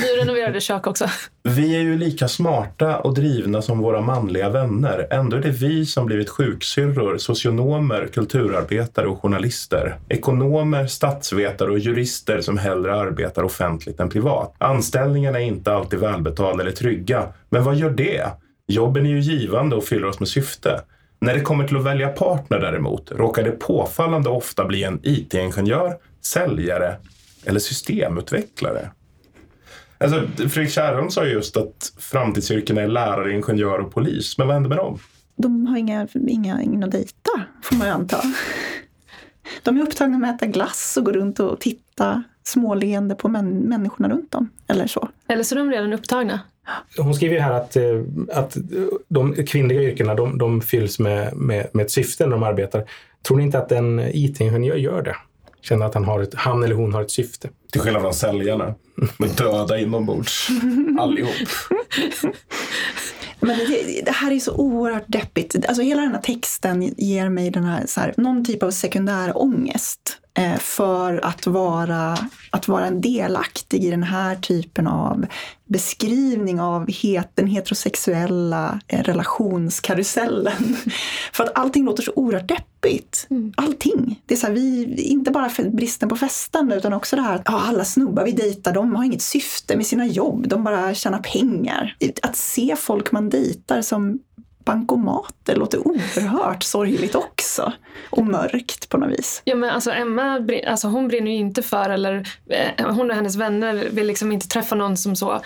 Nyrenoverade kök också. Vi är ju lika smarta och drivna som våra manliga vänner. Ändå är det vi som blivit sjuksyrror, socionomer, kulturarbetare och journalister. Ekonomer, statsvetare och jurister som hellre arbetar offentligt än privat. Anställningarna är inte alltid välbetalda eller trygga. Men vad gör det? Jobben är ju givande och fyller oss med syfte. När det kommer till att välja partner däremot råkar det påfallande ofta bli en IT-ingenjör, säljare eller systemutvecklare. Alltså, Fredrik Kärrholm sa just att framtidsyrkena är lärare, ingenjör och polis. Men vad händer med dem? De har inga, inga, ingen att dejta, får man ju anta. De är upptagna med att äta glass och gå runt och titta småleende på män, människorna runt dem. Eller så. Eller så är de redan upptagna. Hon skriver ju här att, eh, att de kvinnliga yrkena de, de fylls med, med, med ett syfte när de arbetar. Tror ni inte att en IT-ingenjör gör det? Känner att han, har ett, han eller hon har ett syfte? Till skillnad från säljarna. De är döda inombords. Allihop. Men det, det, här är så oerhört deppigt. Alltså hela den här texten ger mig den här, så här, någon typ av sekundär ångest för att vara, att vara en delaktig i den här typen av beskrivning av den heterosexuella eh, relationskarusellen. för att allting låter så oerhört deppigt. Mm. Allting. Det är så här, vi, inte bara för bristen på festande utan också det här att ja, alla snubbar vi dejtar de har inget syfte med sina jobb. De bara tjänar pengar. Att se folk man dejtar som bankomater låter oerhört sorgligt också. Och mörkt på något vis. Ja men alltså Emma alltså hon brinner ju inte för, eller eh, hon och hennes vänner vill liksom inte träffa någon som så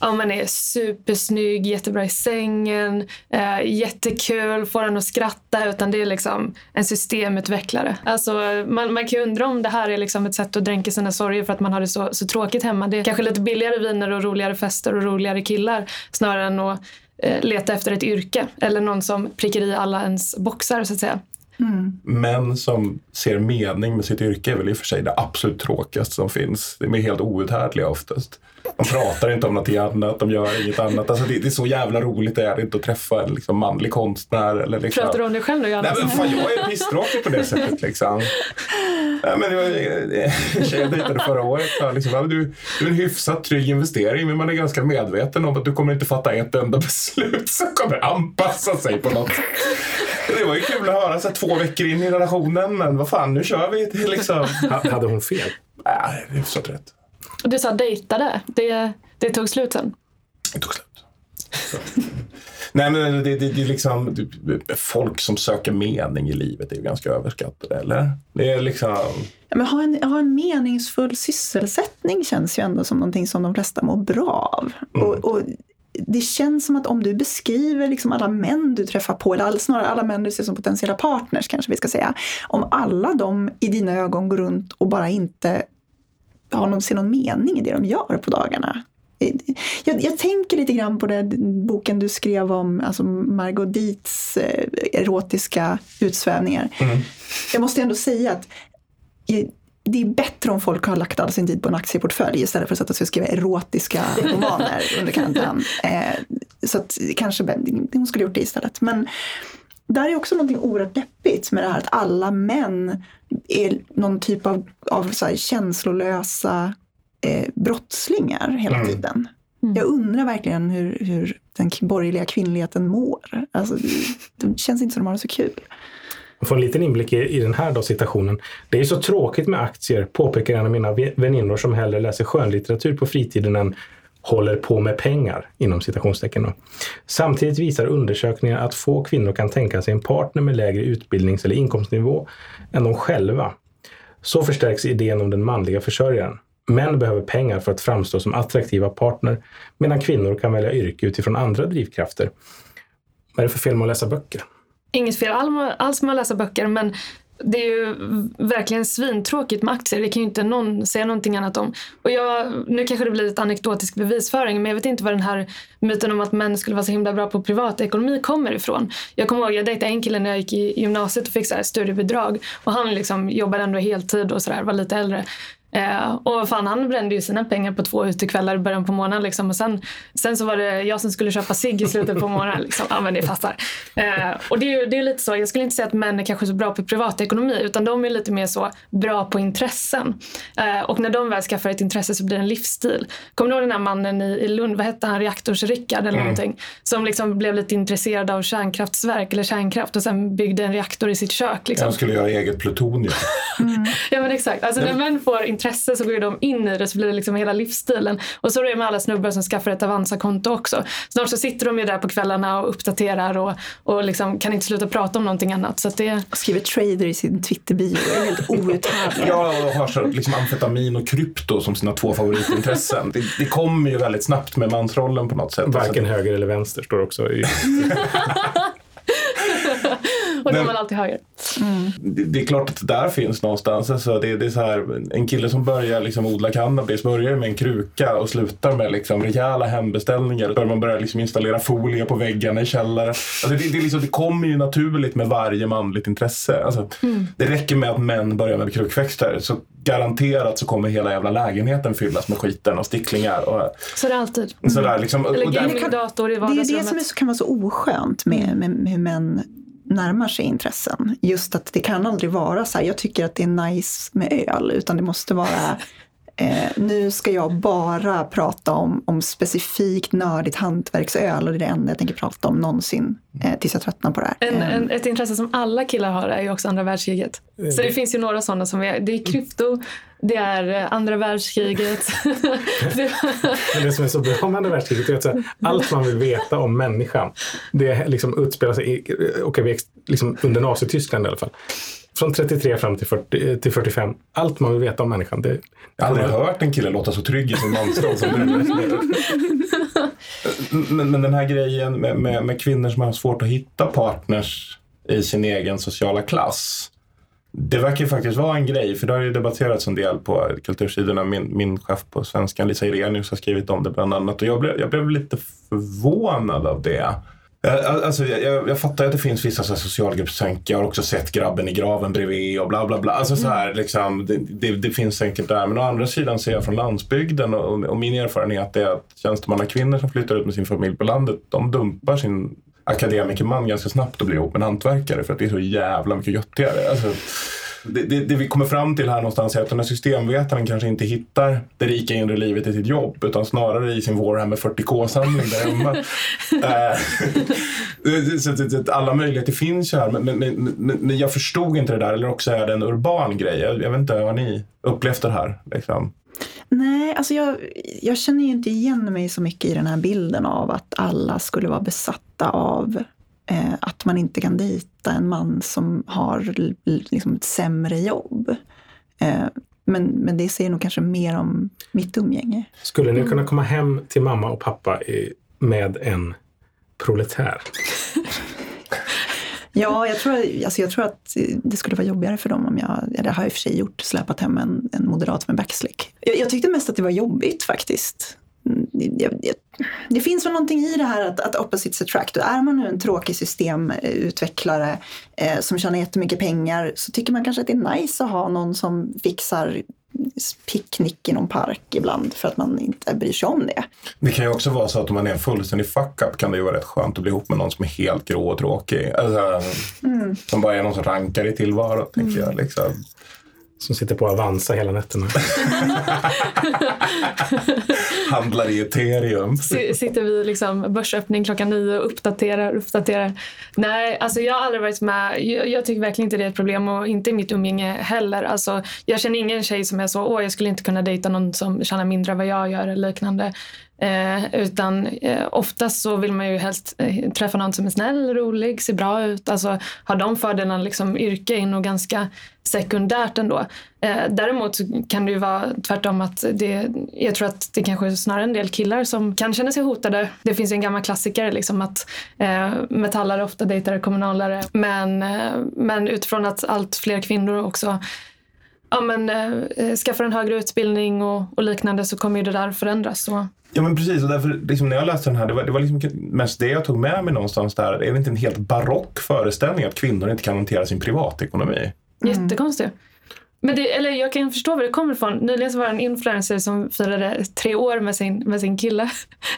ja, man är supersnygg, jättebra i sängen, eh, jättekul, får en att skratta. Utan det är liksom en systemutvecklare. Alltså, man, man kan ju undra om det här är liksom ett sätt att dränka sina sorger för att man har det så, så tråkigt hemma. Det är kanske lite billigare viner och roligare fester och roligare killar snarare än att Eh, leta efter ett yrke eller någon som prickar i alla ens boxar så att säga. Mm. Män som ser mening med sitt yrke är väl i och för sig det absolut tråkigaste som finns. De är helt outhärdliga oftast. De pratar inte om något annat, de gör inget annat. Alltså det, det, är så jävla roligt det är inte att träffa en liksom, manlig konstnär. Eller liksom. Pratar du om dig själv nu Nej, men fan, Jag är pisstråkig på det sättet. Liksom. Nej, men det var en tjej jag dejtade förra året. Liksom, du, du är en hyfsat trygg investering men man är ganska medveten om att du kommer inte fatta ett enda beslut som kommer anpassa sig på något. Det var ju kul att höra så här, två veckor in i relationen men vad fan nu kör vi. Liksom. Hade hon fel? Nej, hyfsat rätt. Du sa dejtade. Det, det tog slut sen? Det tog slut. Nej men det, det, det är liksom folk som söker mening i livet är ju ganska överskattade, eller? Det är liksom... Ja, men ha, en, ha en meningsfull sysselsättning känns ju ändå som någonting som de flesta mår bra av. Mm. Och, och, det känns som att om du beskriver liksom alla män du träffar på, eller snarare alla män du ser som potentiella partners kanske vi ska säga. Om alla de i dina ögon går runt och bara inte har någon, ser någon mening i det de gör på dagarna. Jag, jag, tänker lite grann på den boken du skrev om alltså Margot Dietz eh, erotiska utsvävningar. Mm. Jag måste ändå säga att det är bättre om folk har lagt all sin tid på en aktieportfölj istället för att sätta sig och skriva erotiska romaner under karantän. Eh, så att kanske hon skulle gjort det istället. Men där är också någonting oerhört deppigt med det här att alla män är någon typ av, av så känslolösa eh, brottslingar hela mm. tiden. Mm. Jag undrar verkligen hur, hur den borgerliga kvinnligheten mår. Alltså, det känns inte som de har det så kul. Få en liten inblick i, i den här då situationen. Det är så tråkigt med aktier, påpekar en av mina väninnor som hellre läser skönlitteratur på fritiden än håller på med pengar, inom citationstecken. Samtidigt visar undersökningar att få kvinnor kan tänka sig en partner med lägre utbildnings eller inkomstnivå än de själva. Så förstärks idén om den manliga försörjaren. Män behöver pengar för att framstå som attraktiva partner medan kvinnor kan välja yrke utifrån andra drivkrafter. Vad är det för fel med att läsa böcker? Inget fel alls med att läsa böcker men det är ju verkligen svintråkigt med aktier. Det kan ju inte någon säga någonting annat om. Och jag, nu kanske det blir lite anekdotisk bevisföring men jag vet inte var den här myten om att män skulle vara så himla bra på privatekonomi kommer ifrån. Jag kommer ihåg, jag dejtade en kille när jag gick i gymnasiet och fick så här studiebidrag och han liksom jobbade ändå heltid och sådär, var lite äldre. Eh, och fan, han brände ju sina pengar på två utekvällar i början på månaden. Liksom. Och sen, sen så var det jag som skulle köpa cigg i slutet på månaden. Liksom. Ja, men det fattar. Eh, och det är det är lite så, jag skulle inte säga att män är kanske så bra på privatekonomi utan de är lite mer så bra på intressen. Eh, och när de väl skaffar ett intresse så blir det en livsstil. Kommer du ihåg den här mannen i, i Lund, vad hette han, Reaktors-Rickard eller mm. någonting? Som liksom blev lite intresserad av kärnkraftsverk eller kärnkraft och sen byggde en reaktor i sitt kök. Liksom. Han skulle göra eget plutonium. mm. Ja men exakt, alltså när män får intresse så går de in i det så blir det liksom hela livsstilen. Och så är det med alla snubbar som skaffar ett Avanza-konto också. Snart så sitter de ju där på kvällarna och uppdaterar och, och liksom kan inte sluta prata om någonting annat. Så det... Skriver trader i sin Twitter-bio, det är helt outhärdligt. ja, och har så liksom amfetamin och krypto som sina två favoritintressen. det, det kommer ju väldigt snabbt med mansrollen på något sätt. Varken höger eller vänster står också i... och då är man alltid höger. Mm. Det, det, är klart att det där finns någonstans. Alltså det, det är så här, en kille som börjar liksom odla cannabis börjar med en kruka och slutar med liksom rejäla hembeställningar. Då börjar man börja liksom installera folie på väggarna i källaren. Alltså det, det, liksom, det kommer ju naturligt med varje manligt intresse. Alltså, mm. Det räcker med att män börjar med krukväxter så garanterat så kommer hela jävla lägenheten fyllas med skiten och sticklingar. Och, så är det alltid. Sådär, liksom, Eller gamingdator i vardagsrummet. Det är det som är, kan vara så oskönt med, med, med hur män närmar sig intressen. Just att det kan aldrig vara så här, jag tycker att det är nice med öl, utan det måste vara Eh, nu ska jag bara prata om, om specifikt nördigt hantverksöl och det är det enda jag tänker prata om någonsin eh, tills jag tröttnar på det här. En, en, ett intresse som alla killar har är ju också andra världskriget. Mm. Så det finns ju några sådana som är, det är krypto, det är eh, andra världskriget. Men det som är så bra med andra världskriget är att här, allt man vill veta om människan, det liksom utspelar sig i, okay, liksom under Nazityskland i alla fall från 33 fram till, 40, till 45. Allt man vill veta om människan. Det, jag har aldrig hört en kille låta så trygg i sin mansroll som du. men, men den här grejen med, med, med, kvinnor som har svårt att hitta partners i sin egen sociala klass. Det verkar faktiskt vara en grej, för det har ju debatterats en del på kultursidorna. Min, min chef på Svenskan, Lisa Irenius, har skrivit om det bland annat. Och jag blev, jag blev lite förvånad av det. Eh, alltså, jag, jag fattar att det finns vissa socialgruppstänkare. Jag har också sett grabben i graven bredvid och bla bla bla. Alltså, så här, liksom, det, det, det, finns säkert där. Men å andra sidan ser jag från landsbygden och, och min erfarenhet är att tjänstemannakvinnor som flyttar ut med sin familj på landet, de dumpar sin akademikerman ganska snabbt och blir ihop med en hantverkare för att det är så jävla mycket göttigare. Alltså, det, det, det, vi kommer fram till här någonstans är att den här systemvetaren kanske inte hittar det rika inre livet i sitt jobb utan snarare i sin Warhammer 40K-samling där hemma. Eh, så, alla möjligheter finns ju här men, men, men, men, jag förstod inte det där eller också är det en urban grej. Jag, jag vet inte, har ni upplevt det här? Liksom? Nej, alltså jag, jag känner ju inte igen mig så mycket i den här bilden av att alla skulle vara besatta av eh, att man inte kan dejta en man som har liksom ett sämre jobb. Eh, men, men det säger nog kanske mer om mitt umgänge. Skulle ni kunna komma hem till mamma och pappa i, med en proletär? Ja, jag tror, alltså jag tror att det skulle vara jobbigare för dem om jag, det har jag i och för sig gjort, släpat hem en, en moderat med backslick. Jag, jag tyckte mest att det var jobbigt faktiskt det finns väl någonting i det här att, att opposites attract. Och är man nu en tråkig systemutvecklare eh, som tjänar jättemycket pengar så tycker man kanske att det är nice att ha någon som fixar picknick i någon park ibland för att man inte bryr sig om det. Det kan ju också vara så att om man är fullständig fuck-up kan det ju vara rätt skönt att bli ihop med någon som är helt grå och tråkig. Alltså, mm. Som bara är någon som rankar i tillvaro, mm. tänker jag. Liksom. Som sitter på Avanza hela nätterna. Handlar i ethereum. Sitter vi liksom börsöppning klockan nio och uppdaterar uppdaterar. Nej, alltså jag har aldrig varit med. Jag, jag, tycker verkligen inte det är ett problem och inte i mitt umgänge heller. Alltså, jag känner ingen tjej som är så, åh jag skulle inte kunna dejta någon som tjänar mindre än vad jag gör eller liknande. Eh, utan eh, oftast så vill man ju helst eh, träffa någon som är snäll, rolig, ser bra ut. Alltså har de fördelarna liksom yrke är nog ganska sekundärt ändå. Eh, däremot kan det ju vara tvärtom att det, jag tror att det kanske är snarare en del killar som kan känna sig hotade. Det finns ju en gammal klassiker liksom att eh, metallare ofta dejtar kommunalare. Men, eh, men utifrån att allt fler kvinnor också ja, men, eh, skaffar en högre utbildning och, och liknande så kommer ju det där förändras. Så. Ja men precis, och därför liksom, när jag läste den här, det var, det var liksom mest det jag tog med mig någonstans där. Är det inte en helt barock föreställning att kvinnor inte kan hantera sin privatekonomi? Mm. Jättekonstigt. Men det, eller jag kan förstå var det kommer ifrån. Nyligen så var det en influencer som firade tre år med sin, med sin kille.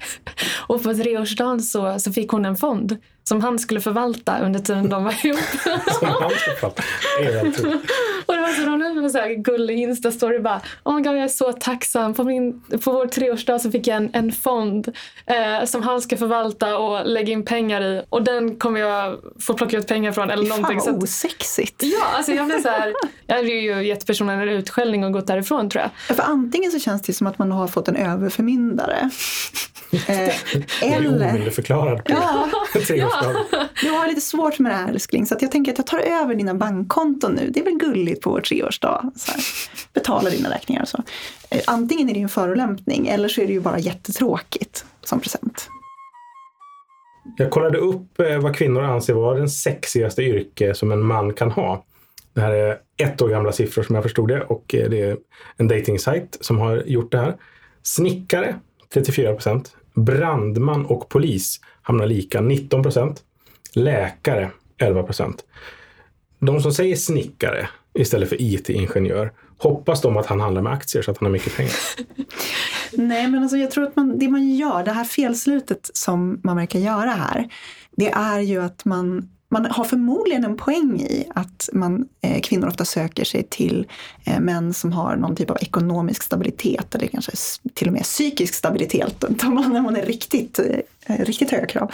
Och på treårsdagen så, så fick hon en fond som han skulle förvalta under tiden de var ihop. som han skulle förvalta? Och det var så roligt med en gullig instastory bara Oh my God, jag är så tacksam. På, min, på vår treårsdag så fick jag en, en fond eh, som han ska förvalta och lägga in pengar i. Och den kommer jag få plocka ut pengar från. Eller någonting. Fan vad osexigt. Ja, alltså jag blev så här. Jag hade ju gett personen en utskällning och gått därifrån tror jag. Ja, för antingen så känns det som att man har fått en överförmyndare. eh, eller... Omyndigförklarad på ja, ja. Du har lite svårt med det här älskling så jag tänker att jag tar över dina bankkonton nu. Det är väl gulligt på vår treårsdag. Så här, betala dina räkningar och så. Eh, antingen är det en förolämpning eller så är det ju bara jättetråkigt som present. Jag kollade upp eh, vad kvinnor anser vara den sexigaste yrke som en man kan ha. Det här är ett år gamla siffror som jag förstod det och eh, det är en dating som har gjort det här. Snickare 34 procent. Brandman och polis hamnar lika 19 procent. Läkare 11 procent. De som säger snickare istället för IT-ingenjör, hoppas de att han handlar med aktier så att han har mycket pengar? Nej, men alltså jag tror att man, det man gör, det här felslutet som man verkar göra här, det är ju att man man har förmodligen en poäng i att man, eh, kvinnor ofta söker sig till eh, män som har någon typ av ekonomisk stabilitet eller kanske till och med psykisk stabilitet när man är riktigt, eh, Eh, riktigt höga krav.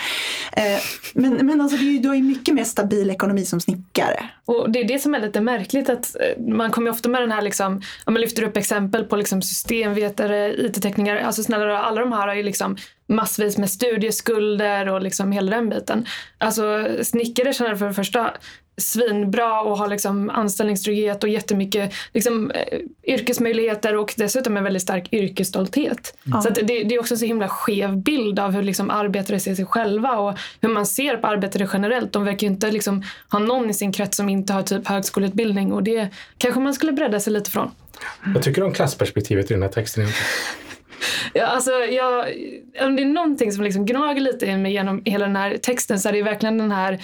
Eh, men, men alltså det är du har ju mycket mer stabil ekonomi som snickare. Och det är det som är lite märkligt att eh, man kommer ofta med den här liksom, man lyfter upp exempel på liksom systemvetare, IT-tekniker, alltså snälla alla de här har ju liksom massvis med studieskulder och liksom hela den biten. Alltså snickare känner för det första svinbra och har liksom anställningstrygghet och jättemycket liksom, eh, yrkesmöjligheter och dessutom en väldigt stark yrkesstolthet. Mm. Så det, det, är också en så himla skev bild av hur liksom, arbetare ser sig själva och hur man ser på arbetare generellt. De verkar ju inte liksom, ha någon i sin krets som inte har typ högskoleutbildning och det kanske man skulle bredda sig lite från. Vad tycker du om klassperspektivet i den här texten egentligen? Ja, alltså, jag, om det är någonting som liksom gnager lite i mig genom hela den här texten så är det verkligen den här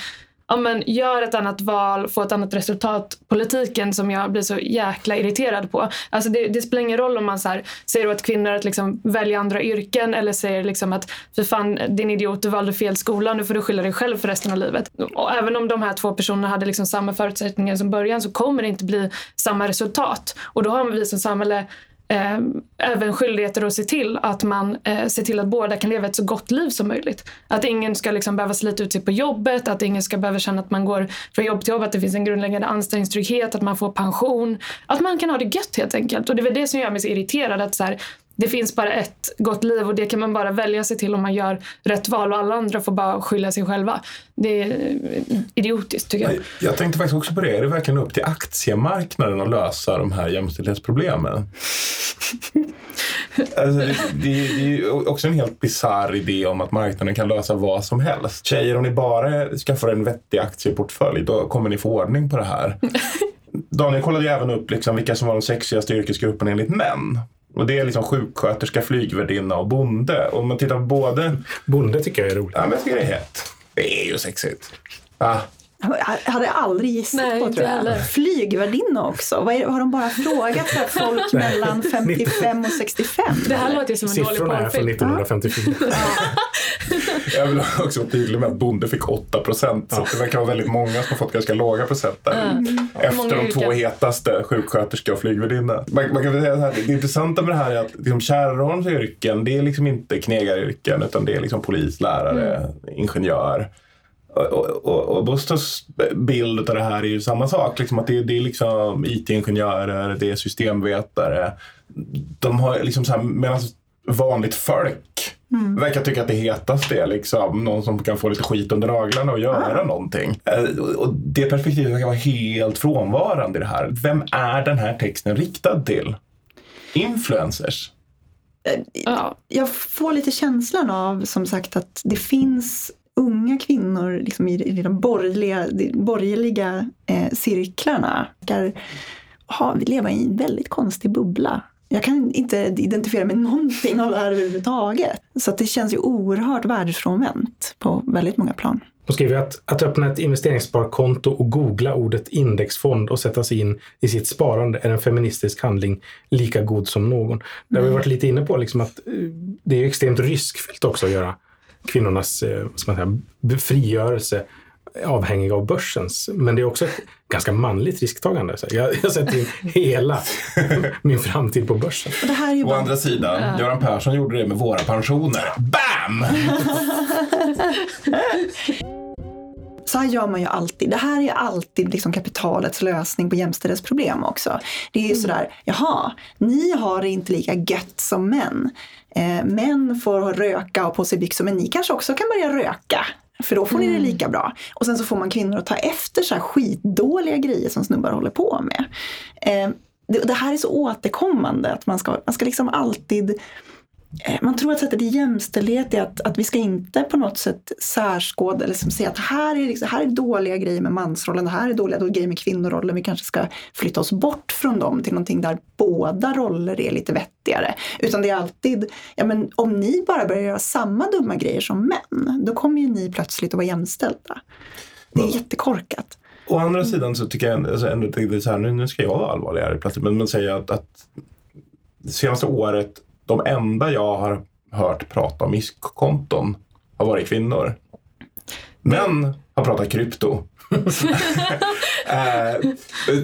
ja, men gör ett annat val, få ett annat resultat. Politiken som jag blir så jäkla irriterad på. Alltså det, det spelar ingen roll om man så här, säger åt kvinnor att liksom välja andra yrken eller säger liksom att för fan din idiot du valde fel skola, nu får du skylla dig själv för resten av livet. Och även om de här två personerna hade liksom samma förutsättningar som början så kommer det inte bli samma resultat. Och då har vi som samhälle eh, även skyldigheter att se till att man eh, ser till att båda kan leva ett så gott liv som möjligt. Att ingen ska liksom behöva slita ut sig på jobbet, att ingen ska behöva känna att man går från jobb till jobb, att det finns en grundläggande anställningstrygghet, att man får pension. Att man kan ha det gött helt enkelt. Och det är väl det som gör mig så irriterad. Att så här, det finns bara ett gott liv och det kan man bara välja sig till om man gör rätt val och alla andra får bara skylla sig själva. Det är idiotiskt tycker jag. Jag tänkte faktiskt också på det. Är det verkligen upp till aktiemarknaden att lösa de här jämställdhetsproblemen? alltså, det, det, det är också en helt bisarr idé om att marknaden kan lösa vad som helst. Tjejer, om ni bara skaffar en vettig aktieportfölj då kommer ni få ordning på det här. Daniel kollade ju även upp liksom vilka som var de sexigaste yrkesgrupperna enligt män Och det är liksom sjuksköterska, flygvärdinna och bonde. Och om man tittar på både... Bonde tycker jag är roligt. Ja, men jag tycker det är hett. Det är ju sexigt. Ah. Jag hade aldrig gissat Nej, på tror jag. Flygvärdinna också. Vad är, har de bara frågat så här, folk mellan 55 och 65? Det här låter ju som en dålig Siffrorna är från porrfilm. 1954. Jag vill också vara tydlig med att bonde fick 8 procent. Så det verkar vara väldigt många som har fått ganska låga procent där. Många Efter de två yrken. hetaste, sjuksköterska och flygvärdinna. Man, man kan väl säga så här, det intressanta med det här är att liksom Kärrholms yrken, det är liksom inte knegaryrken utan det är liksom polis, lärare, ingenjör. Och, och, och, och Bustos bild av det här är ju samma sak. Liksom att det, det är liksom IT-ingenjörer, det är systemvetare. De har liksom så här, medan vanligt folk verkar tycka att det hetaste är liksom någon som kan få lite skit under naglarna och göra någonting. Eh, och- det perspektivet verkar vara helt frånvarande i det här. Vem är den här texten riktad till? Influencers? Ja, jag får lite känslan av som sagt att det finns unga kvinnor liksom i, i de borgerliga, de borgerliga eh, cirklarna. Vi lever i en väldigt konstig bubbla. Jag kan inte identifiera med någonting av det här överhuvudtaget. Så det känns ju oerhört världsfrånvänt på väldigt många plan. De skriver att, att öppna ett investeringssparkonto och googla ordet indexfond och sätta sig in i sitt sparande är en feministisk handling lika god som någon. Det har vi varit lite inne på, liksom att eh, det är extremt riskfyllt också att göra kvinnornas eh, ska man säga, befrigörelse avhängig av börsens. Men det är också ett ganska manligt risktagande. Så jag, jag sätter in hela min framtid på börsen. Och det här är ju Å bara andra sidan, Göran Persson gjorde det med våra pensioner. BAM! Så här gör man ju alltid. Det här är alltid liksom kapitalets lösning på jämställdhetsproblem också. Det är ju sådär, jaha, ni har det inte lika gött som män. Eh, män får röka och på sig byxor, men ni kanske också kan börja röka. För då får ni det lika bra. Och sen så får man kvinnor att ta efter så här skitdåliga grejer som snubbar håller på med. Eh, det, det här är så återkommande att man ska, man ska liksom alltid man tror att sättet i jämställdhet är att, att vi ska inte på något sätt särskåda eller liksom säga att här är, liksom, här är dåliga grejer med mansrollen, det här är dåliga grejer med kvinnorollen. Vi kanske ska flytta oss bort från dem till någonting där båda roller är lite vettigare. Utan det är alltid, ja men om ni bara börjar göra samma dumma grejer som män, då kommer ju ni plötsligt att vara jämställda. Det är jättekorkat. Å andra sidan så tycker jag alltså, ändå att det är så här, nu, ska jag vara allvarligare plötsligt, men man säger att, att senaste året, de enda jag har hört prata om ISK-konton har varit kvinnor. Män har pratat krypto. Eh,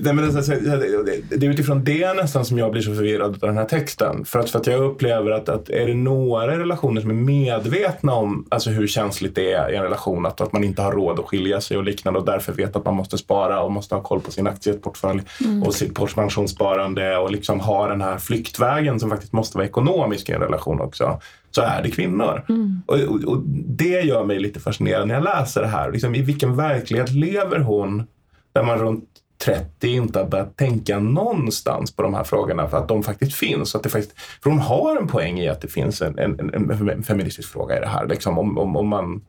men det, är så- det, är utifrån det nästan som jag blir så förvirrad av den här texten. För att, för att jag upplever att, att är det några relationer som är medvetna om alltså hur känsligt det är i en relation, att, att man inte har råd att skilja sig och liknande och därför vet att man måste spara och måste ha koll på sin aktieportfölj och sitt pensionssparande och liksom ha den här flyktvägen som faktiskt måste vara ekonomisk i en relation också så är det kvinnor. Och, och, och det gör mig lite fascinerad när jag läser det här. Liksom, I vilken verklighet lever hon där man runt 30 inte har börjat tänka någonstans på de här frågorna för att de faktiskt finns. Att det faktiskt, för hon har en poäng i att det finns en, en, en, en feministisk fråga i det här. Liksom, om, om, om man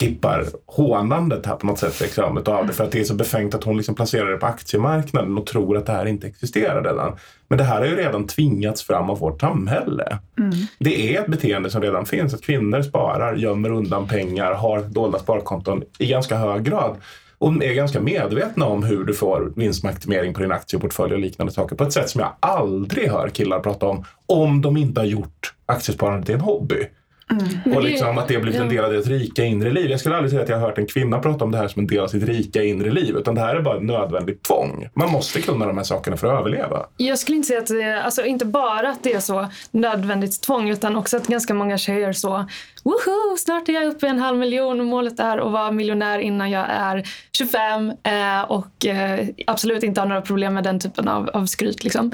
skippar hånandet här på något sätt liksom, utav det. För att det är så befängt att hon liksom placerar det på aktiemarknaden och tror att det här inte existerar redan. Men det här har ju redan tvingats fram av vårt samhälle. Det är ett beteende som redan finns. Att kvinnor sparar, gömmer undan pengar, har dolda sparkonton i ganska hög grad. Och är ganska medvetna om hur du får vinstmaximering på din aktieportfölj och liknande saker på ett sätt som jag aldrig hör killar prata om. Om de inte har gjort aktiesparande till en hobby. Och liksom att det har blivit en del av deras rika inre liv. Jag skulle aldrig säga att jag har hört en kvinna prata om det här som en del av sitt rika inre liv. Utan det här är bara ett nödvändigt tvång. Man måste kunna de här sakerna för att överleva. Jag skulle inte säga att det är, alltså inte bara att det är så nödvändigt tvång utan också att ganska många tjejer så woho, snart är jag uppe i en halv miljon målet är att vara miljonär innan jag är 25 eh, och eh, absolut inte har några problem med den typen av, av skryt. Liksom.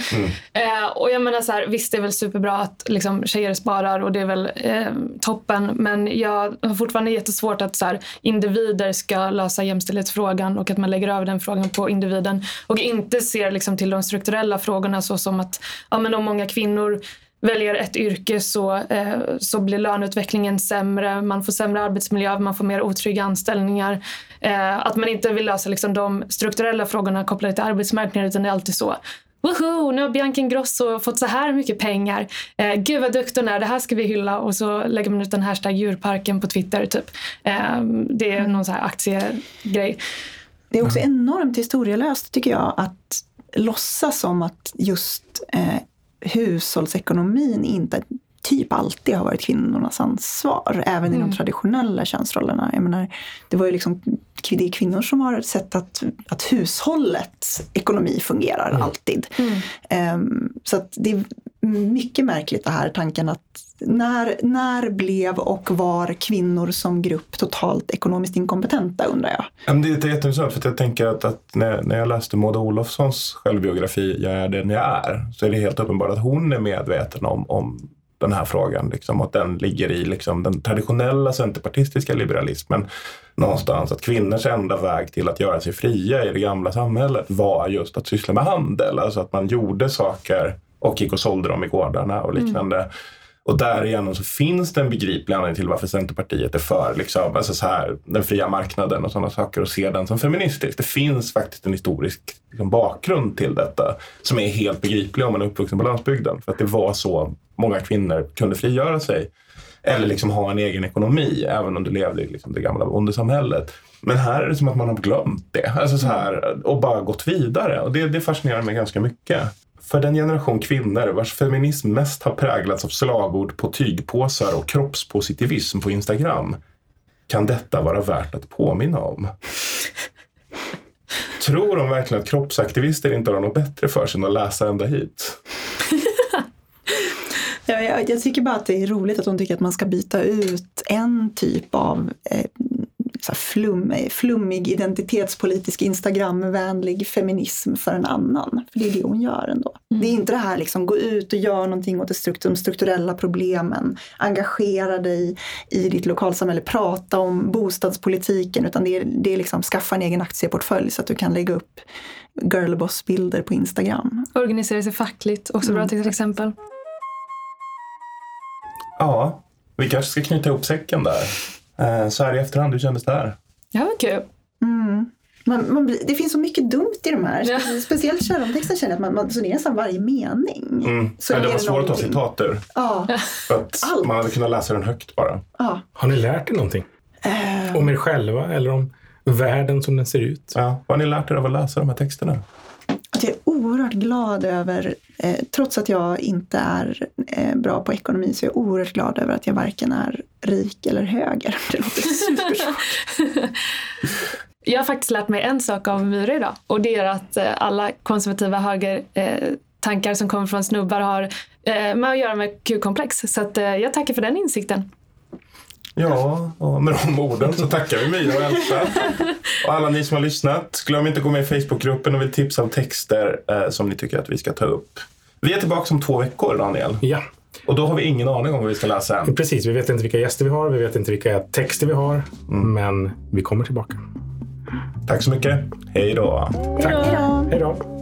Eh, och jag menar så här, visst det är väl superbra att liksom, tjejer sparar och det är väl eh, toppen men jag har fortfarande jättesvårt att så här, individer ska lösa jämställdhetsfrågan och att man lägger över den frågan på individen och inte ser liksom, till de strukturella frågorna så som att ja, men om många kvinnor väljer ett yrke så, eh, så blir löneutvecklingen sämre, man får sämre arbetsmiljö, man får mer otrygga anställningar. Eh, att man inte vill lösa liksom, de strukturella frågorna kopplade till arbetsmarknaden utan det är alltid så. woho, nu har Bianca Ingrosso fått så här mycket pengar. Eh, gud vad duktig hon är, det här ska vi hylla. Och så lägger man ut en hashtag djurparken på Twitter. Typ. Eh, det är någon så här aktiegrej. Det är också enormt historielöst tycker jag att låtsas som att just eh, hushållsekonomin inte typ alltid har varit kvinnornas ansvar, även mm. i de mm. traditionella könsrollerna. Jag menar, det var ju liksom det är kvinnor som har sett att, att hushållets ekonomi fungerar mm. alltid. Mm. Um, så att det är mycket märkligt det här tanken att när, när blev och var kvinnor som grupp totalt ekonomiskt inkompetenta undrar jag? Det är jätteintressant för jag tänker att, att när, när jag läste Maud Olofssons självbiografi Jag är den jag är så är det helt uppenbart att hon är medveten om, om den här frågan. Liksom, och att den ligger i liksom, den traditionella centerpartistiska liberalismen någonstans. Att kvinnors enda väg till att göra sig fria i det gamla samhället var just att syssla med handel. Alltså att man gjorde saker och gick och sålde dem i gårdarna och liknande. Mm. Och därigenom så finns det en begriplig anledning till varför Centerpartiet är för liksom, alltså så här, den fria marknaden och sådana saker och ser den som feministisk. Det finns faktiskt en historisk liksom, bakgrund till detta som är helt begriplig om man är uppvuxen på landsbygden. För att det var så många kvinnor kunde frigöra sig. Eller liksom ha en egen ekonomi även om du levde i liksom det gamla bondesamhället. Men här är det som att man har glömt det alltså så här, och bara gått vidare. Och det, det fascinerar mig ganska mycket. För den generation kvinnor vars feminism mest har präglats av slagord på tygpåsar och kroppspositivism på Instagram kan detta vara värt att påminna om. Tror de verkligen att kroppsaktivister inte har något bättre för sig än att läsa ända hit? Ja, jag, jag, tycker bara att det är roligt att hon tycker att man ska byta ut en typ av eh, så flum, flummig identitetspolitisk Instagramvänlig feminism för en annan. För det är det hon gör ändå. Mm. Det är inte det här liksom gå ut och gör någonting åt de strukturella problemen. Engagera dig i ditt lokalsamhälle, prata om bostadspolitiken. Utan det är, det är liksom skaffa en egen aktieportfölj så att du kan lägga upp girlboss-bilder på Instagram. Organisera sig fackligt, också bra mm. till exempel. Ja, vi kanske ska knyta ihop säcken där. Eh, så här i efterhand, hur kändes det här? Ja, vad kul. Mm. Man, man, det finns så mycket dumt i de här. Ja. Speciellt Kärnomtexten känner jag att man, man, så det är nästan varje mening. Mm. Så ja, det var svårt att ta citat ur. Ja. För att Allt. man hade kunnat läsa den högt bara. Ja. Har ni lärt er någonting? Uh. Om er själva eller om världen som den ser ut? Ja. Vad har ni lärt er av att läsa de här texterna? Oerhört glad över, eh, trots att jag inte är eh, bra på ekonomi, så är jag oerhört glad över att jag varken är rik eller höger. Det låter supersvårt. jag har faktiskt lärt mig en sak av Myra idag och det är att eh, alla konservativa högertankar eh, som kommer från snubbar har eh, med att göra med Q-komplex. Så att, eh, jag tackar för den insikten. Ja, och med de orden så tackar vi Mia och Elsa. Och alla ni som har lyssnat, glöm inte att gå med i Facebookgruppen och vill tipsa om texter eh, som ni tycker att vi ska ta upp. Vi är tillbaka om två veckor, Daniel. Ja. Och då har vi ingen aning om vad vi ska läsa än. Precis, vi vet inte vilka gäster vi har, vi vet inte vilka texter vi har. Mm. Men vi kommer tillbaka. Tack så mycket. Hej då. Tack. Hej då.